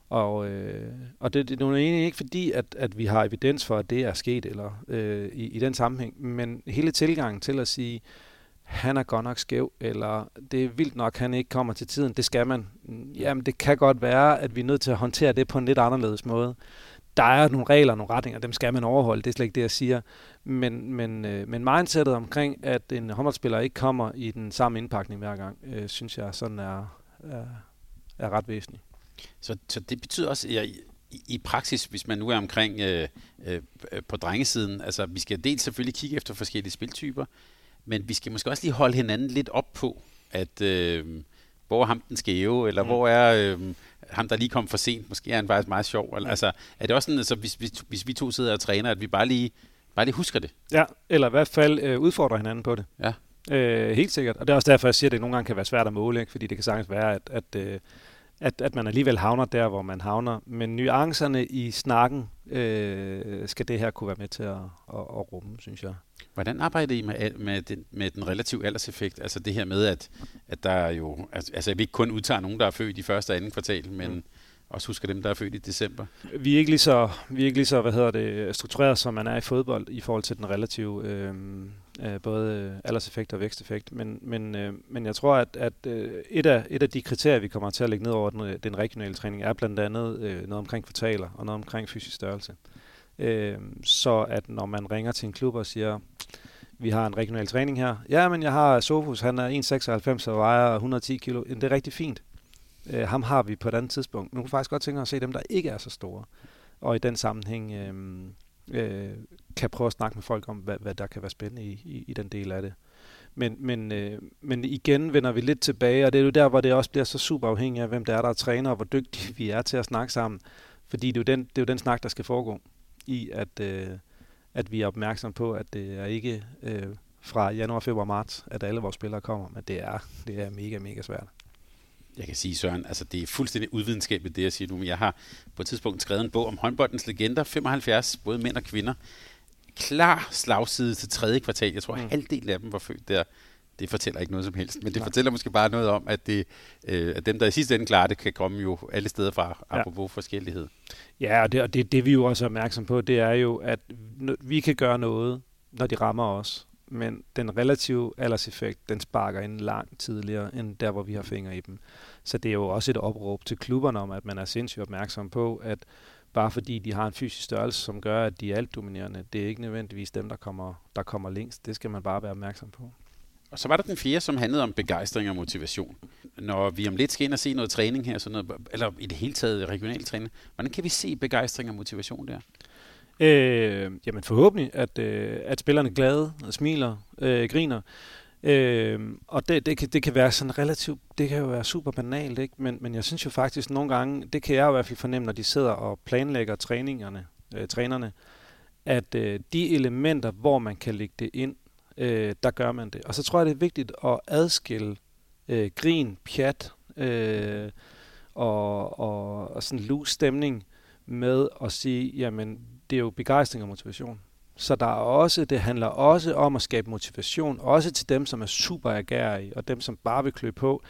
Og, øh, og det, det er nu egentlig ikke fordi, at, at vi har evidens for, at det er sket eller øh, i, i den sammenhæng, men hele tilgangen til at sige, han er godt nok skæv, eller det er vildt nok, han ikke kommer til tiden, det skal man. Jamen, det kan godt være, at vi er nødt til at håndtere det på en lidt anderledes måde. Der er nogle regler, nogle retninger, dem skal man overholde, det er slet ikke det, jeg siger. Men, men, øh, men mindsetet omkring, at en håndboldspiller ikke kommer i den samme indpakning hver gang, øh, synes jeg sådan er, er, er ret væsentligt. Så, så det betyder også, at jeg, i, i praksis, hvis man nu er omkring øh, øh, på drengesiden, altså vi skal dels selvfølgelig kigge efter forskellige spiltyper, men vi skal måske også lige holde hinanden lidt op på, at øh, hvor er ham den skæve, eller mm. hvor er øh, ham, der lige kom for sent, måske er han faktisk meget sjov. Eller, altså, er det også sådan, altså, hvis, hvis, hvis vi to sidder og træner, at vi bare lige, bare lige husker det? Ja, eller i hvert fald øh, udfordrer hinanden på det. Ja. Øh, helt sikkert. Og det er også derfor, jeg siger, at det nogle gange kan være svært at måle, ikke? fordi det kan sagtens være, at, at, øh, at, at man alligevel havner der, hvor man havner. Men nuancerne i snakken øh, skal det her kunne være med til at, at, at rumme, synes jeg. Hvordan arbejder I med, med, den, med den relative alderseffekt? Altså det her med, at, at der er jo... Altså, altså vi ikke kun udtager nogen, der er født i første og anden kvartal, men mm også husker dem, der er født i december. Vi er ikke lige så, vi er ikke lige så hvad hedder det, struktureret, som man er i fodbold i forhold til den relative øh, øh, både øh, alderseffekt og væksteffekt. Men, men, øh, men jeg tror, at, at øh, et, af, et af de kriterier, vi kommer til at lægge ned over den, øh, den regionale træning, er blandt andet øh, noget omkring kvartaler og noget omkring fysisk størrelse. Øh, så at når man ringer til en klub og siger, vi har en regional træning her. Ja, men jeg har Sofus, han er 1,96 og vejer 110 kilo. Det er rigtig fint. Øh, ham har vi på et andet tidspunkt. Men kunne faktisk godt tænke mig at se dem, der ikke er så store. Og i den sammenhæng øh, øh, kan prøve at snakke med folk om, hvad, hvad der kan være spændende i, i, i den del af det. Men, men, øh, men igen vender vi lidt tilbage, og det er jo der, hvor det også bliver så super afhængigt af, hvem der er, der er træner, og hvor dygtige vi er til at snakke sammen. Fordi det er jo den, det er jo den snak, der skal foregå i, at, øh, at vi er opmærksom på, at det er ikke øh, fra januar, februar, marts, at alle vores spillere kommer, men det er, det er mega, mega svært. Jeg kan sige, Søren, altså det er fuldstændig udvidenskabeligt, det jeg siger nu, men jeg har på et tidspunkt skrevet en bog om håndboldens legender, 75, både mænd og kvinder. Klar slagside til tredje kvartal. Jeg tror, mm. halvdelen af dem var født der. Det fortæller ikke noget som helst, men det Nej. fortæller måske bare noget om, at, det, øh, at dem, der i sidste ende klarer det, kan komme jo alle steder fra, ja. apropos forskellighed. Ja, og det, og det, det vi jo også er opmærksom på, det er jo, at vi kan gøre noget, når de rammer os men den relative alderseffekt, den sparker ind langt tidligere, end der, hvor vi har fingre i dem. Så det er jo også et opråb til klubberne om, at man er sindssygt opmærksom på, at bare fordi de har en fysisk størrelse, som gør, at de er alt dominerende, det er ikke nødvendigvis dem, der kommer, der kommer længst. Det skal man bare være opmærksom på. Og så var der den fjerde, som handlede om begejstring og motivation. Når vi om lidt skal ind og se noget træning her, sådan noget, eller i det hele taget regional træning, hvordan kan vi se begejstring og motivation der? Øh, jamen forhåbentlig, at, øh, at spillerne er glade, og smiler, øh, griner. Øh, og det, det, kan, det kan være sådan relativt, det kan jo være super banalt, ikke? Men, men jeg synes jo faktisk nogle gange, det kan jeg i hvert fald fornemme, når de sidder og planlægger træningerne, øh, trænerne, at øh, de elementer, hvor man kan lægge det ind, øh, der gør man det. Og så tror jeg, det er vigtigt at adskille øh, grin, pjat øh, og, og, og sådan loose stemning med at sige, jamen det er jo begejstring og motivation. Så der er også, det handler også om at skabe motivation, også til dem, som er super agerige, og dem, som bare vil klø på.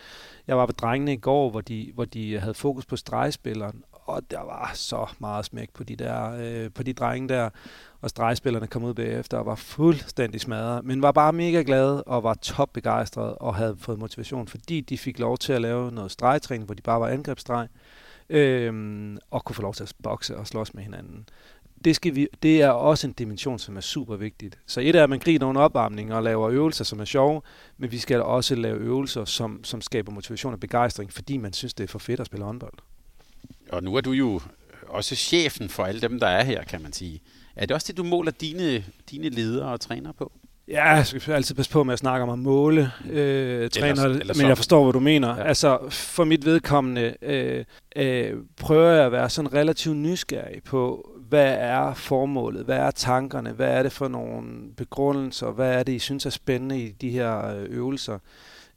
Jeg var ved drengene i går, hvor de, hvor de havde fokus på stregspilleren, og der var så meget smæk på de der, øh, på de drenge der, og stregspillerne kom ud bagefter og var fuldstændig smadret, men var bare mega glade og var top begejstrede og havde fået motivation, fordi de fik lov til at lave noget stregtræning, hvor de bare var angrebsstreg, øh, og kunne få lov til at bokse og slås med hinanden det, skal vi, det er også en dimension, som er super vigtigt. Så et er, at man griner nogle opvarmning og laver øvelser, som er sjove, men vi skal også lave øvelser, som, som skaber motivation og begejstring, fordi man synes, det er for fedt at spille håndbold. Og nu er du jo også chefen for alle dem, der er her, kan man sige. Er det også det, du måler dine, dine ledere og træner på? Ja, jeg skal altid passe på med at snakke om at måle øh, træner, eller, eller men jeg forstår, hvad du mener. Ja. Altså, for mit vedkommende øh, øh, prøver jeg at være sådan relativt nysgerrig på, hvad er formålet, hvad er tankerne, hvad er det for nogle begrundelser, hvad er det, I synes er spændende i de her øh, øvelser.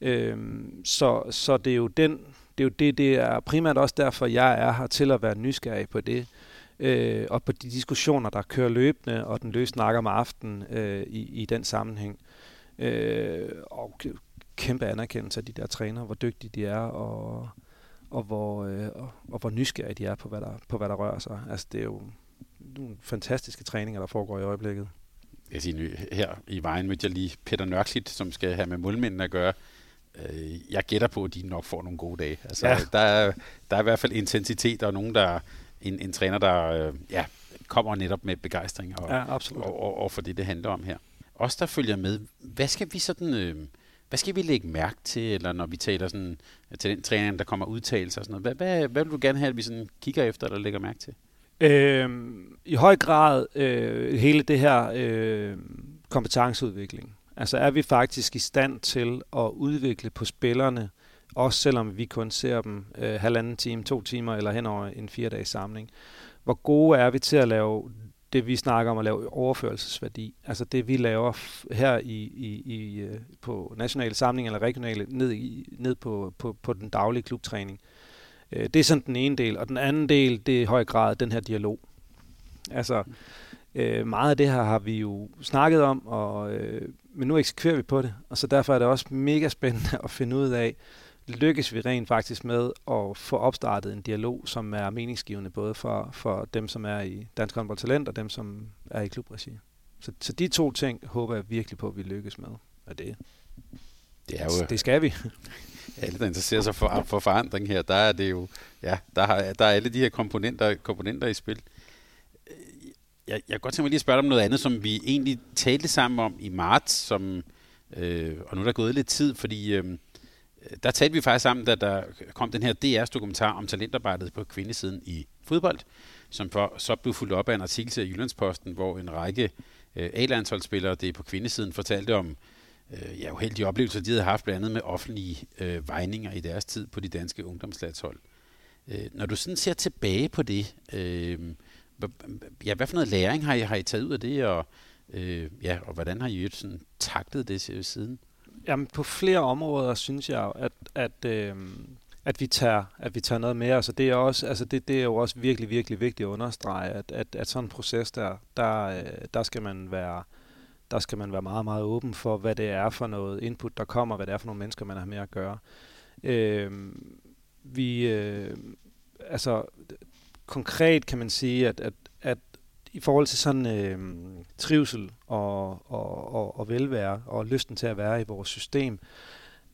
Øhm, så, så det er jo den, det er jo det, det er primært også derfor, jeg er her til at være nysgerrig på det. Øh, og på de diskussioner, der kører løbende, og den løs snakker om aftenen øh, i, i den sammenhæng. Øh, og kæmpe anerkendelse af de der træner, hvor dygtige de er, og, og, hvor, øh, og, og hvor nysgerrige de er på, hvad der, på, hvad der rører sig. Altså, det er jo nogle fantastiske træninger, der foregår i øjeblikket. Jeg siger, her i vejen mødte jeg lige Peter Nørklit, som skal have med målmændene at gøre. Øh, jeg gætter på, at de nok får nogle gode dage. Altså, ja. der, er, der er i hvert fald intensitet, og nogen, der en, en træner, der øh, ja, kommer netop med begejstring og, ja, absolut. og, og, og for det, det handler om her. Os, der følger med, hvad skal vi sådan... Øh, hvad skal vi lægge mærke til, eller når vi taler sådan, til den træner, der kommer udtalelser og sådan noget? Hvad, hvad, hvad vil du gerne have, at vi sådan kigger efter eller lægger mærke til? Øh, I høj grad øh, hele det her øh, kompetenceudvikling. Altså er vi faktisk i stand til at udvikle på spillerne, også selvom vi kun ser dem øh, halvanden time, to timer eller hen over en fire dages samling. Hvor gode er vi til at lave det, vi snakker om at lave overførelsesværdi. Altså det, vi laver her i, i, i, øh, på nationale samling eller regionale, ned, i, ned på, på, på den daglige klubtræning. Øh, det er sådan den ene del. Og den anden del, det er i høj grad den her dialog. Altså, øh, meget af det her har vi jo snakket om, og, øh, men nu eksekverer vi på det. Og så derfor er det også mega spændende at finde ud af, lykkes vi rent faktisk med at få opstartet en dialog, som er meningsgivende både for, for dem, som er i Dansk Håndbold Talent, og dem, som er i klubregi. Så, så de to ting håber jeg virkelig på, at vi lykkes med. Og det, det, er jo, det skal vi. alle, der interesserer sig for, for forandring her, der er det jo, ja, der, har, der er alle de her komponenter, komponenter i spil. Øh, jeg, jeg kan godt tænke mig lige at spørge dig om noget andet, som vi egentlig talte sammen om i marts, som, øh, og nu er der gået lidt tid, fordi øh, der talte vi faktisk sammen, da der kom den her DR's dokumentar om talentarbejdet på kvindesiden i fodbold, som for, så blev fuldt op af en artikel til Jyllandsposten, hvor en række øh, A-landsholdsspillere, det på kvindesiden, fortalte om øh, ja, uheldige oplevelser, de havde haft blandt andet med offentlige øh, vejninger i deres tid på de danske ungdomslandshold. Øh, når du sådan ser tilbage på det, øh, ja, hvad for noget læring har I, har I taget ud af det, og, øh, ja, og hvordan har I sådan taktet det siden? Jamen, på flere områder synes jeg, at, at, øh, at, vi tager, at vi tager noget med os, det er, også, altså det, det er jo også virkelig, virkelig vigtigt at understrege, at, at, at sådan en proces der, der, øh, der skal man være der skal man være meget, meget åben for, hvad det er for noget input, der kommer, hvad det er for nogle mennesker, man har med at gøre. Øh, vi, øh, altså, konkret kan man sige, at, at, at i forhold til sådan øh, trivsel og, og, og, og velvære og lysten til at være i vores system,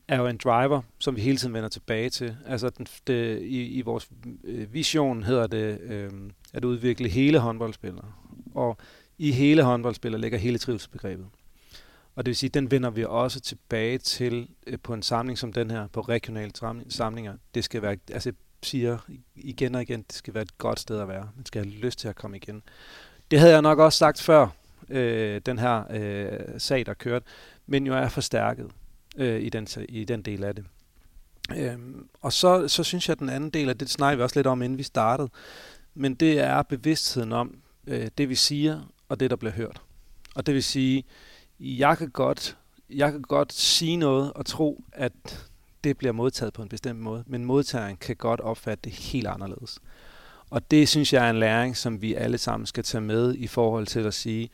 er jo en driver, som vi hele tiden vender tilbage til. Altså den, det, i, i vores øh, vision hedder det øh, at udvikle hele håndboldspillere. Og i hele håndboldspiller ligger hele trivselsbegrebet. Og det vil sige, den vender vi også tilbage til øh, på en samling som den her, på regionale samlinger. Det skal være, altså jeg siger igen og igen, det skal være et godt sted at være. Man skal have lyst til at komme igen. Det havde jeg nok også sagt før, øh, den her øh, sag, der kørte, men jo er forstærket øh, i, den, i den del af det. Øhm, og så, så synes jeg, at den anden del af det, det snakker vi også lidt om, inden vi startede, men det er bevidstheden om øh, det, vi siger, og det, der bliver hørt. Og det vil sige, jeg kan godt, jeg kan godt sige noget og tro, at det bliver modtaget på en bestemt måde, men modtageren kan godt opfatte det helt anderledes. Og det synes jeg er en læring, som vi alle sammen skal tage med i forhold til at sige,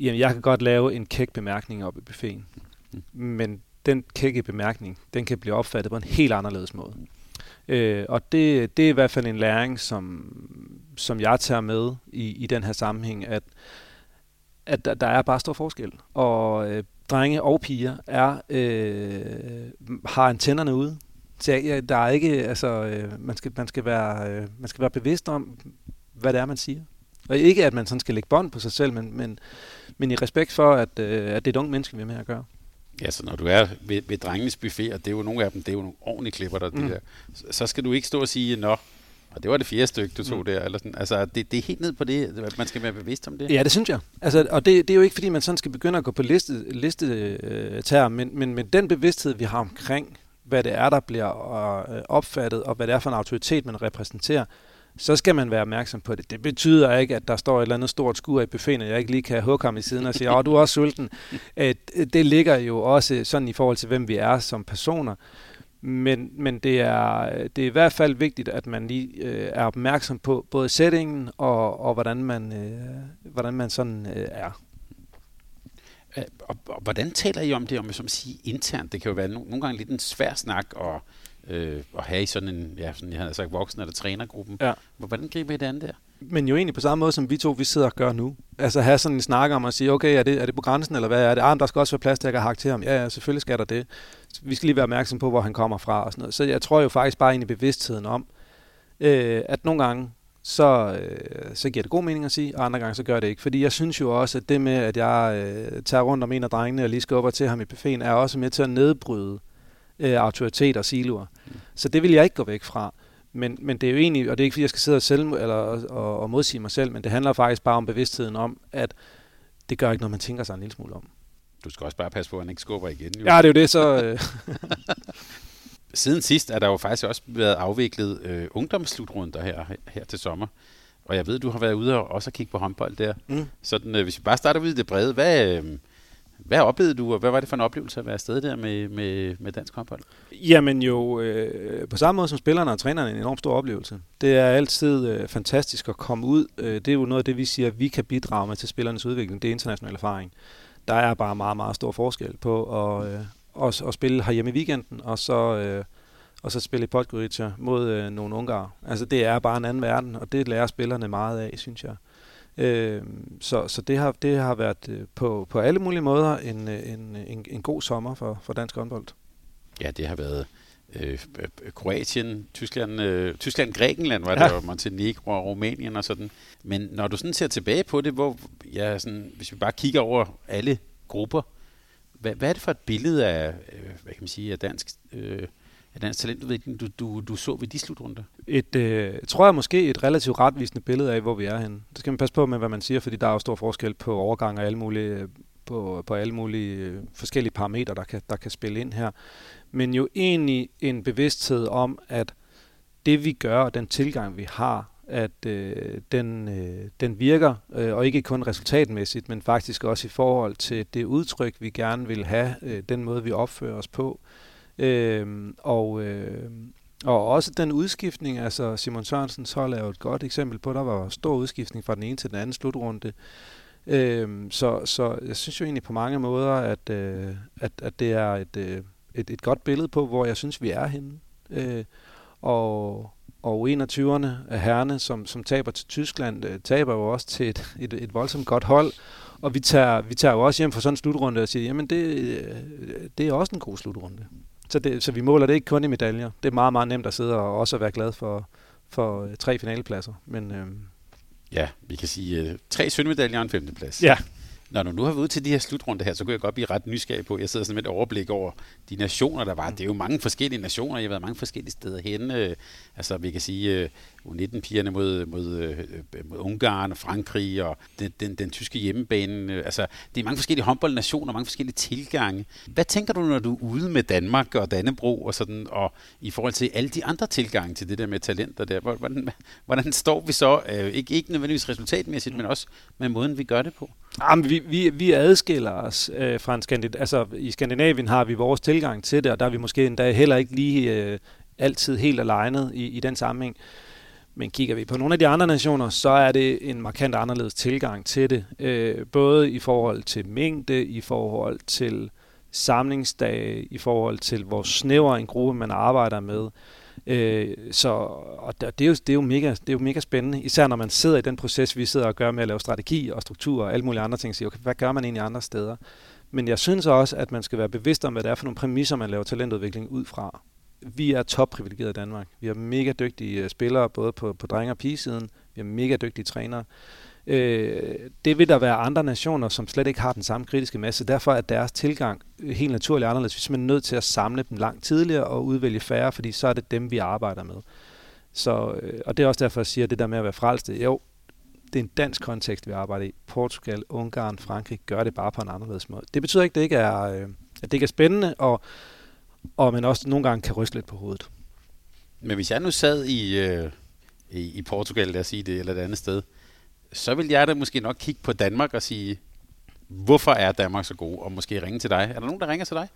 jamen jeg kan godt lave en kæk bemærkning op i buffeten, men den kække bemærkning, den kan blive opfattet på en helt anderledes måde. Øh, og det, det er i hvert fald en læring, som, som jeg tager med i, i den her sammenhæng, at, at der, der er bare stor forskel. Og øh, drenge og piger er, øh, har antennerne ude. Så ja, der er ikke, altså, øh, man, skal, man, skal være, øh, man skal være bevidst om, hvad det er, man siger. Og ikke, at man sådan skal lægge bånd på sig selv, men, men, men i respekt for, at, øh, at det er et ungt menneske, vi er med at gøre. Ja, så når du er ved, ved drengenes buffet, og det er jo nogle af dem, det er jo nogle ordentlige klipper, der, mm. der, så, skal du ikke stå og sige, nå, og det var det fjerde stykke, du tog mm. der. Eller sådan. Altså, det, det er helt ned på det, man skal være bevidst om det. Ja, det synes jeg. Altså, og det, det er jo ikke, fordi man sådan skal begynde at gå på liste, liste øh, term, men, men, men den bevidsthed, vi har omkring, hvad det er, der bliver øh, opfattet, og hvad det er for en autoritet, man repræsenterer, så skal man være opmærksom på det. Det betyder ikke, at der står et eller andet stort skur i buffeten, og jeg ikke lige kan hugge ham i siden og sige, åh, du er også sulten. Det ligger jo også sådan i forhold til, hvem vi er som personer. Men, men det, er, det er i hvert fald vigtigt, at man lige øh, er opmærksom på både settingen og, og hvordan, man, øh, hvordan man sådan øh, er. Og, og hvordan taler I om det, om som sige internt? Det kan jo være no, nogle gange lidt en svær snak og øh, at have i sådan en, ja, sådan, jeg havde sagt voksen- eller trænergruppen. Ja. Hvordan griber I det andet der? Men jo egentlig på samme måde, som vi to vi sidder og gør nu. Altså have sådan en snak om at sige, okay, er det, er det på grænsen, eller hvad er det? Ah, der skal også være plads til, at jeg kan hakke til ham. Ja, ja, selvfølgelig skal der det. Vi skal lige være opmærksom på, hvor han kommer fra og sådan noget. Så jeg tror jo faktisk bare ind i bevidstheden om, øh, at nogle gange, så, øh, så giver det god mening at sige, og andre gange så gør det ikke. Fordi jeg synes jo også, at det med, at jeg øh, tager rundt om en af drengene og lige skubber til ham i buffeten, er også med til at nedbryde øh, autoritet og siloer. Så det vil jeg ikke gå væk fra. Men, men det er jo egentlig, og det er ikke fordi, jeg skal sidde og, selv, eller, og, og modsige mig selv, men det handler faktisk bare om bevidstheden om, at det gør ikke noget, man tænker sig en lille smule om. Du skal også bare passe på, at han ikke skubber igen. Jo. Ja, det er jo det, så... Øh. Siden sidst er der jo faktisk også været afviklet øh, ungdomsslutrunder her, her til sommer. Og jeg ved, du har været ude og også kigge på håndbold der. Mm. Sådan, øh, hvis vi bare starter ud i det brede, hvad, øh, hvad oplevede du, og hvad var det for en oplevelse at være afsted der med, med, med dansk håndbold? Jamen jo, øh, på samme måde som spillerne og trænerne en enorm stor oplevelse. Det er altid øh, fantastisk at komme ud. Øh, det er jo noget af det, vi siger, vi kan bidrage med til spillernes udvikling. Det er international erfaring. Der er bare meget, meget stor forskel på at, øh, også, at spille hjemme i weekenden, og så... Øh, og så spille i Podgorica mod øh, nogle ungarer. Altså det er bare en anden verden, og det lærer spillerne meget af, synes jeg. Øh, så så det, har, det har været øh, på, på alle mulige måder en, øh, en, en, en god sommer for, for dansk håndbold. Ja, det har været øh, Kroatien, Tyskland, øh, Tyskland, Grækenland var det, ja. og Montenegro og Rumænien og sådan. Men når du sådan ser tilbage på det, hvor ja, sådan, hvis vi bare kigger over alle grupper, hvad, hvad er det for et billede af, øh, hvad kan man sige, af dansk øh, af dansk talentudvikling, du, du, du så ved de slutrunder? Et, øh, tror jeg måske et relativt retvisende billede af, hvor vi er henne. Det skal man passe på med, hvad man siger, fordi der er jo stor forskel på overgang og alle mulige, øh, på, på alle mulige øh, forskellige parametre, der kan, der kan spille ind her. Men jo egentlig en bevidsthed om, at det vi gør, og den tilgang vi har, at øh, den, øh, den virker, øh, og ikke kun resultatmæssigt, men faktisk også i forhold til det udtryk, vi gerne vil have, øh, den måde, vi opfører os på. Øh, og, øh, og også den udskiftning, altså Simon Sørensens hold er jo et godt eksempel på, der var stor udskiftning fra den ene til den anden slutrunde. Øh, så, så jeg synes jo egentlig på mange måder, at, øh, at, at det er et, øh, et, et godt billede på, hvor jeg synes, vi er henne. Øh, og, og 21'erne af herrene, som, som taber til Tyskland, øh, taber jo også til et, et, et voldsomt godt hold. Og vi tager, vi tager jo også hjem fra sådan en slutrunde og siger, jamen det, øh, det er også en god slutrunde. Så, det, så vi måler det ikke kun i medaljer. Det er meget, meget nemt at sidde og også være glad for, for øh, tre finalepladser. Men, øh, ja, vi kan sige øh, tre sølvmedaljer og en femteplads. Ja. Når du nu har været ude til de her slutrunder her, så kunne jeg godt blive ret nysgerrig på, jeg sidder sådan med et overblik over de nationer, der var. Det er jo mange forskellige nationer, jeg har været mange forskellige steder hen. Øh, altså, vi kan sige, U19-pigerne mod, mod, øh, mod Ungarn og Frankrig og den, den, den tyske hjemmebane. Øh, altså, det er mange forskellige håndboldnationer, mange forskellige tilgange. Hvad tænker du, når du er ude med Danmark og Dannebro og sådan, og i forhold til alle de andre tilgange til det der med talenter der? Hvordan, hvordan står vi så, øh, ikke, ikke nødvendigvis resultatmæssigt, men også med måden, vi gør det på? Ah, Jamen, vi, vi, vi adskiller os øh, fra en Skandinavien. Altså, i Skandinavien har vi vores tilgang til det, og der er vi måske endda heller ikke lige øh, altid helt alignet i, i den sammenhæng. Men kigger vi på nogle af de andre nationer, så er det en markant anderledes tilgang til det. Øh, både i forhold til mængde, i forhold til samlingsdage i forhold til, hvor snæver en gruppe man arbejder med. Øh, så og det, er jo, det, er jo mega, det er jo mega spændende, især når man sidder i den proces, vi sidder og gør med at lave strategi og struktur og alle mulige andre ting. Så okay, hvad gør man egentlig andre steder? Men jeg synes også, at man skal være bevidst om, hvad det er for nogle præmisser, man laver talentudvikling ud fra. Vi er topprivilegeret i Danmark. Vi har mega dygtige øh, spillere, både på, på drenge- og pigesiden. Vi har mega dygtige trænere. Øh, det vil der være andre nationer, som slet ikke har den samme kritiske masse. Derfor er deres tilgang øh, helt naturligt anderledes. Vi er simpelthen nødt til at samle dem langt tidligere og udvælge færre, fordi så er det dem, vi arbejder med. Så, øh, og det er også derfor, jeg siger, det der med at være frelste. Jo, det er en dansk kontekst, vi arbejder i. Portugal, Ungarn, Frankrig gør det bare på en anderledes måde. Det betyder ikke, at det ikke er, øh, at det ikke er spændende, og, og man også nogle gange kan ryste lidt på hovedet. Men hvis jeg nu sad i, øh, i, i Portugal, lad os sige det, eller et andet sted, så vil jeg da måske nok kigge på Danmark og sige, hvorfor er Danmark så god, og måske ringe til dig. Er der nogen, der ringer til dig?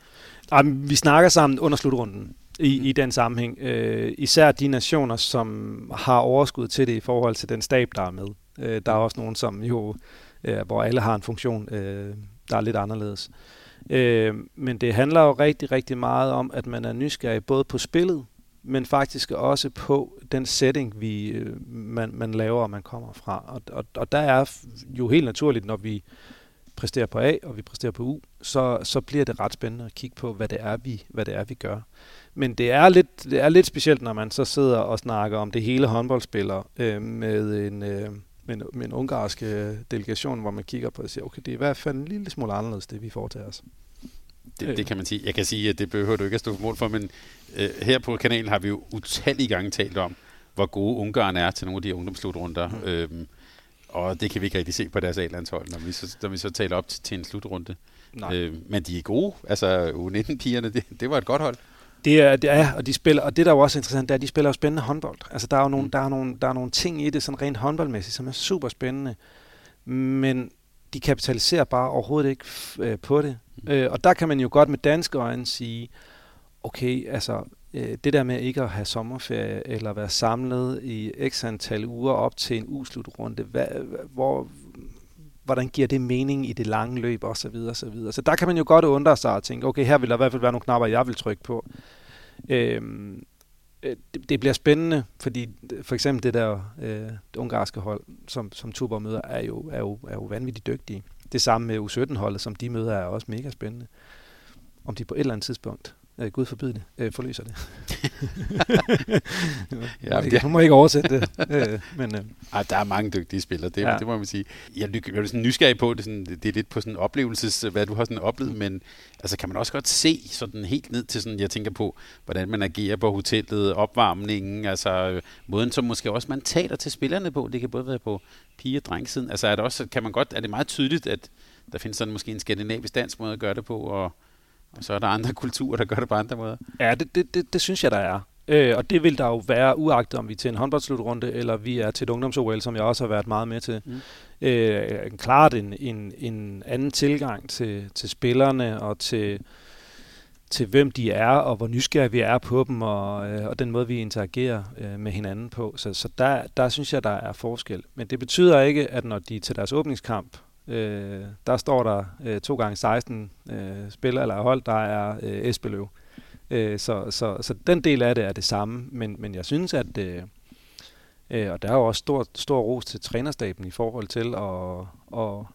Jamen, vi snakker sammen under slutrunden i, i den sammenhæng. Øh, især de nationer, som har overskud til det i forhold til den stab, der er med. Øh, der er også nogen, som jo, øh, hvor alle har en funktion, øh, der er lidt anderledes. Øh, men det handler jo rigtig, rigtig meget om, at man er nysgerrig både på spillet, men faktisk også på den setting, vi, øh, man, man laver, og man kommer fra. Og, og, og der er jo helt naturligt, når vi præsterer på A, og vi præsterer på U, så, så bliver det ret spændende at kigge på, hvad det er, vi, hvad det er, vi gør. Men det er, lidt, det er lidt specielt, når man så sidder og snakker om det hele håndboldspiller øh, med en... Øh, med en, med en ungarsk øh, delegation, hvor man kigger på og siger, okay, det er i hvert fald en lille smule anderledes, det vi foretager os. Det, det kan man sige. Jeg kan sige, at det behøver du ikke at stå på mål for, men øh, her på kanalen har vi jo utallige gange talt om, hvor gode Ungarn er til nogle af de ungdomsslutrunder. Mm. Øhm, og det kan vi ikke rigtig se på deres A-landshold, når vi så, når vi så taler op til, til en slutrunde. Nej. Øh, men de er gode. Altså U19-pigerne, det, det var et godt hold. Det er, det er, og de spiller, og det der er jo også interessant, det er, at de spiller jo spændende håndbold. Altså der er jo nogle, mm. der er nogle, der er nogle ting i det, sådan rent håndboldmæssigt, som er super spændende. Men de kapitaliserer bare overhovedet ikke øh, på det. Mm. Øh, og der kan man jo godt med danske øjne sige, okay, altså øh, det der med ikke at have sommerferie eller være samlet i x antal uger op til en uslutrunde, hvad, hvor, hvordan giver det mening i det lange løb og så videre, så videre. Så der kan man jo godt undre sig og tænke, okay, her vil der i hvert fald være nogle knapper, jeg vil trykke på. Øhm, øh, Øh, det, det bliver spændende, fordi for eksempel det der øh, det ungarske hold, som, som Tuborg møder, er jo, er, jo, er jo vanvittigt dygtige. Det samme med U17-holdet, som de møder, er også mega spændende. Om de på et eller andet tidspunkt øh, Gud forbyde det, øh, forløser det. ja, det du må ikke oversætte det. Øh, men, øh. Ej, der er mange dygtige spillere, det, ja. det må man sige. Jeg, jeg er sådan nysgerrig på, det, sådan, det er lidt på sådan en oplevelses, hvad du har sådan oplevet, men altså, kan man også godt se sådan helt ned til sådan, jeg tænker på, hvordan man agerer på hotellet, opvarmningen, altså måden, som måske også man taler til spillerne på, det kan både være på pige- og drengsiden. Altså er det også, kan man godt, er det meget tydeligt, at der findes sådan måske en skandinavisk dansk måde at gøre det på, og og så er der andre kulturer, der gør det på andre måder. Ja, det, det, det, det synes jeg, der er. Øh, og det vil der jo være, uagtet om vi er til en håndboldslutrunde, eller vi er til et ungdoms som jeg også har været meget med til. Mm. Øh, klart en, en, en anden tilgang til, til spillerne og til, til hvem de er, og hvor nysgerrige vi er på dem, og, øh, og den måde, vi interagerer øh, med hinanden på. Så, så der, der synes jeg, der er forskel. Men det betyder ikke, at når de til deres åbningskamp Øh, der står der øh, 2 gange 16 øh, spillere eller hold, der er øh, Esbeløv. Øh, så, så, så den del af det er det samme, men, men jeg synes, at øh, øh, og der er jo også stor, stor ros til trænerstaben i forhold til at, at,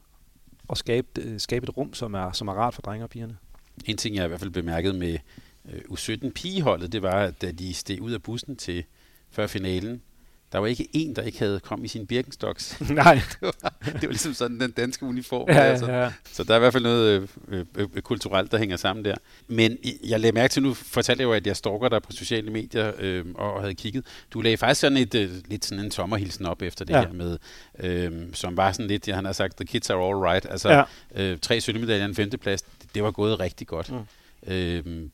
at skabe, øh, skabe et rum, som er, som er rart for drenge og pigerne. En ting, jeg i hvert fald bemærkede med øh, U17-pigeholdet, det var, at da de steg ud af bussen til før finalen, der var ikke en, der ikke havde kom i sin Birkenstocks. Nej. det, var, det var ligesom sådan den danske uniform. Ja, altså. ja. Så der er i hvert fald noget øh, øh, øh, kulturelt, der hænger sammen der. Men jeg lagde mærke til, nu fortalte jeg jo, at jeg stalker dig på sociale medier øh, og havde kigget. Du lagde faktisk sådan et, øh, lidt sådan en sommerhilsen op efter det ja. her med, øh, som var sådan lidt, ja, han har sagt, the kids are all right. Altså ja. øh, tre sølvmedaljer og en femteplads, det, det var gået rigtig godt. Mm. Øh,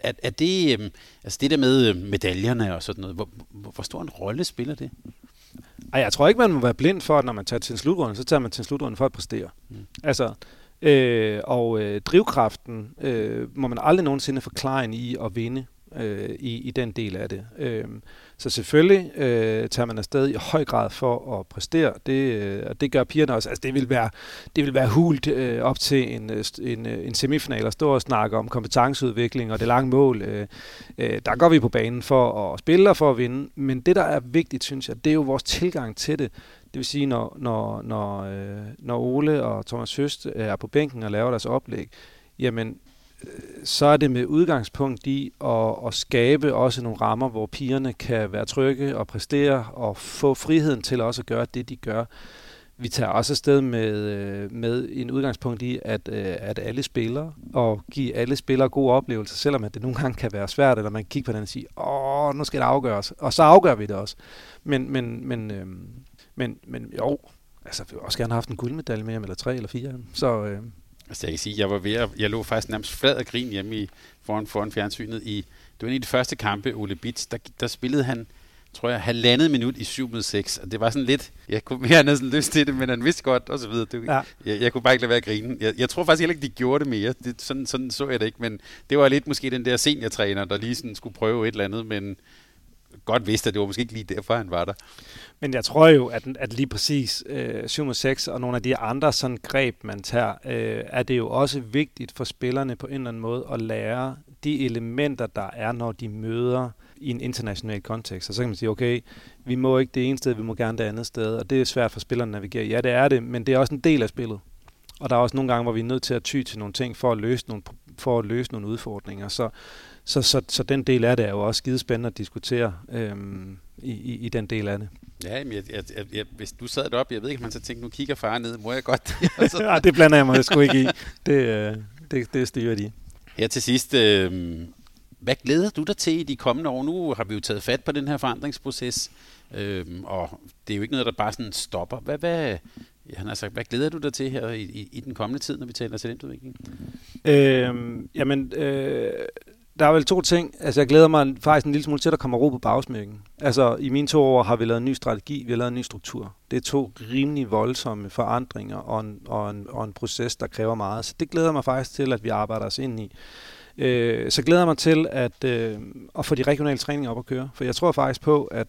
er, er det, øh, altså det der med øh, medaljerne og sådan noget, hvor, hvor stor en rolle spiller det? Ej, jeg tror ikke, man må være blind for, at når man tager til en slutrunde, så tager man til en slutrunde for at præstere. Mm. Altså, øh, og øh, drivkraften øh, må man aldrig nogensinde forklare i at vinde. øh, i, i den del af det. Øh, så selvfølgelig øh, tager man afsted i høj grad for at præstere, det, øh, og det gør pigerne også. Altså, det vil være, det vil være hult øh, op til en, øh, en, øh, en semifinal at stå og snakke om kompetenceudvikling og det lange mål. Øh, øh, der går vi på banen for at spille og for at vinde, men det, der er vigtigt, synes jeg, det er jo vores tilgang til det. Det vil sige, når, når, når, øh, når Ole og Thomas Høst øh, er på bænken og laver deres oplæg, jamen så er det med udgangspunkt i at, at skabe også nogle rammer, hvor pigerne kan være trygge og præstere og få friheden til også at gøre det, de gør. Vi tager også afsted med, øh, med en udgangspunkt i, at, øh, at alle spillere, og give alle spillere gode oplevelser, selvom at det nogle gange kan være svært, eller man kigger på den og siger, åh, nu skal det afgøres. Og så afgør vi det også. Men, men, men, øh, men, men jo, altså, vi vil også gerne have haft en guldmedalje med, eller tre eller fire. Så, øh, Altså jeg kan sige, jeg var ved at, jeg lå faktisk nærmest flad af grin hjemme i, foran, foran fjernsynet i, det var en af de første kampe, Ole Bits, der, der spillede han, tror jeg, halvandet minut i 7 mod 6, og det var sådan lidt, jeg kunne mere næsten lyst til det, men han vidste godt, og så videre. Det, ja. jeg, jeg, kunne bare ikke lade være at grine. Jeg, jeg tror faktisk heller ikke, de gjorde det mere. Det, sådan, sådan så jeg det ikke, men det var lidt måske den der seniortræner, der lige sådan skulle prøve et eller andet, men godt vidste, at det var måske ikke lige derfor, han var der. Men jeg tror jo, at, at lige præcis øh, 7 6 og nogle af de andre sådan greb, man tager, øh, er det jo også vigtigt for spillerne på en eller anden måde at lære de elementer, der er, når de møder i en international kontekst. Og så kan man sige, okay, vi må ikke det ene sted, vi må gerne det andet sted, og det er svært for spillerne at navigere. Ja, det er det, men det er også en del af spillet. Og der er også nogle gange, hvor vi er nødt til at ty til nogle ting for at løse nogle, for at løse nogle udfordringer. Så, så, så, så den del af det er jo også skide spændende at diskutere øhm, i, i, i den del af det. Ja, men jeg, jeg, jeg, hvis du sad deroppe, jeg ved ikke, om man så tænkte, nu kigger far ned, må jeg godt det? ja, det blander jeg mig sgu ikke i. Det, øh, det, det styrer de. Her til sidst, øh, hvad glæder du dig til i de kommende år? Nu har vi jo taget fat på den her forandringsproces, øh, og det er jo ikke noget, der bare sådan stopper. Hvad, hvad, Ja, han har sagt, hvad glæder du dig til her i, i, i den kommende tid, når vi taler talentudvikling? Øh, jamen, øh, der er vel to ting. Altså, jeg glæder mig faktisk en lille smule til, at der kommer ro på bagsmækken. Altså, i mine to år har vi lavet en ny strategi, vi har lavet en ny struktur. Det er to rimelig voldsomme forandringer og en, og en, og en proces, der kræver meget. Så det glæder mig faktisk til, at vi arbejder os ind i. Øh, så glæder jeg mig til at, øh, at få de regionale træninger op at køre. For jeg tror faktisk på, at,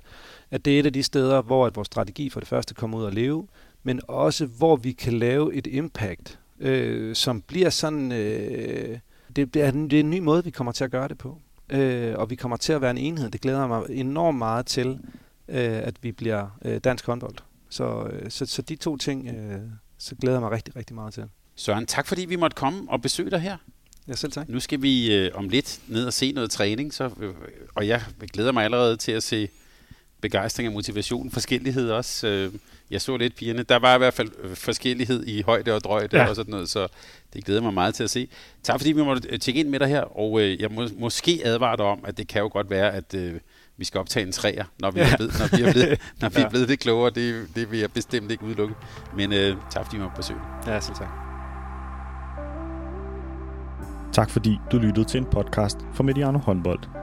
at det er et af de steder, hvor at vores strategi for det første kommer ud at leve, men også hvor vi kan lave et impact, øh, som bliver sådan... Øh, det, det, er, det er en ny måde, vi kommer til at gøre det på. Øh, og vi kommer til at være en enhed. Det glæder mig enormt meget til, øh, at vi bliver øh, dansk håndbold. Så, øh, så, så de to ting, øh, så glæder jeg mig rigtig, rigtig meget til. Søren, tak fordi vi måtte komme og besøge dig her. Ja, selv tak. Nu skal vi øh, om lidt ned og se noget træning, så, øh, og jeg glæder mig allerede til at se begejstring og motivation, forskellighed også. Øh, jeg så lidt pigerne. Der var i hvert fald øh, forskellighed i højde og drøjde ja. og sådan noget, så det glæder mig meget til at se. Tak fordi vi måtte øh, tjekke ind med dig her, og øh, jeg må, måske advare dig om, at det kan jo godt være, at øh, vi skal optage en træer, når vi, ja. er, blevet, når vi, er, blevet, når vi er blevet det klogere. Det, det vil jeg bestemt ikke udelukke. Men øh, tak fordi vi måtte besøge. Ja, selv tak. Tak fordi du lyttede til en podcast fra Mediano Håndbold.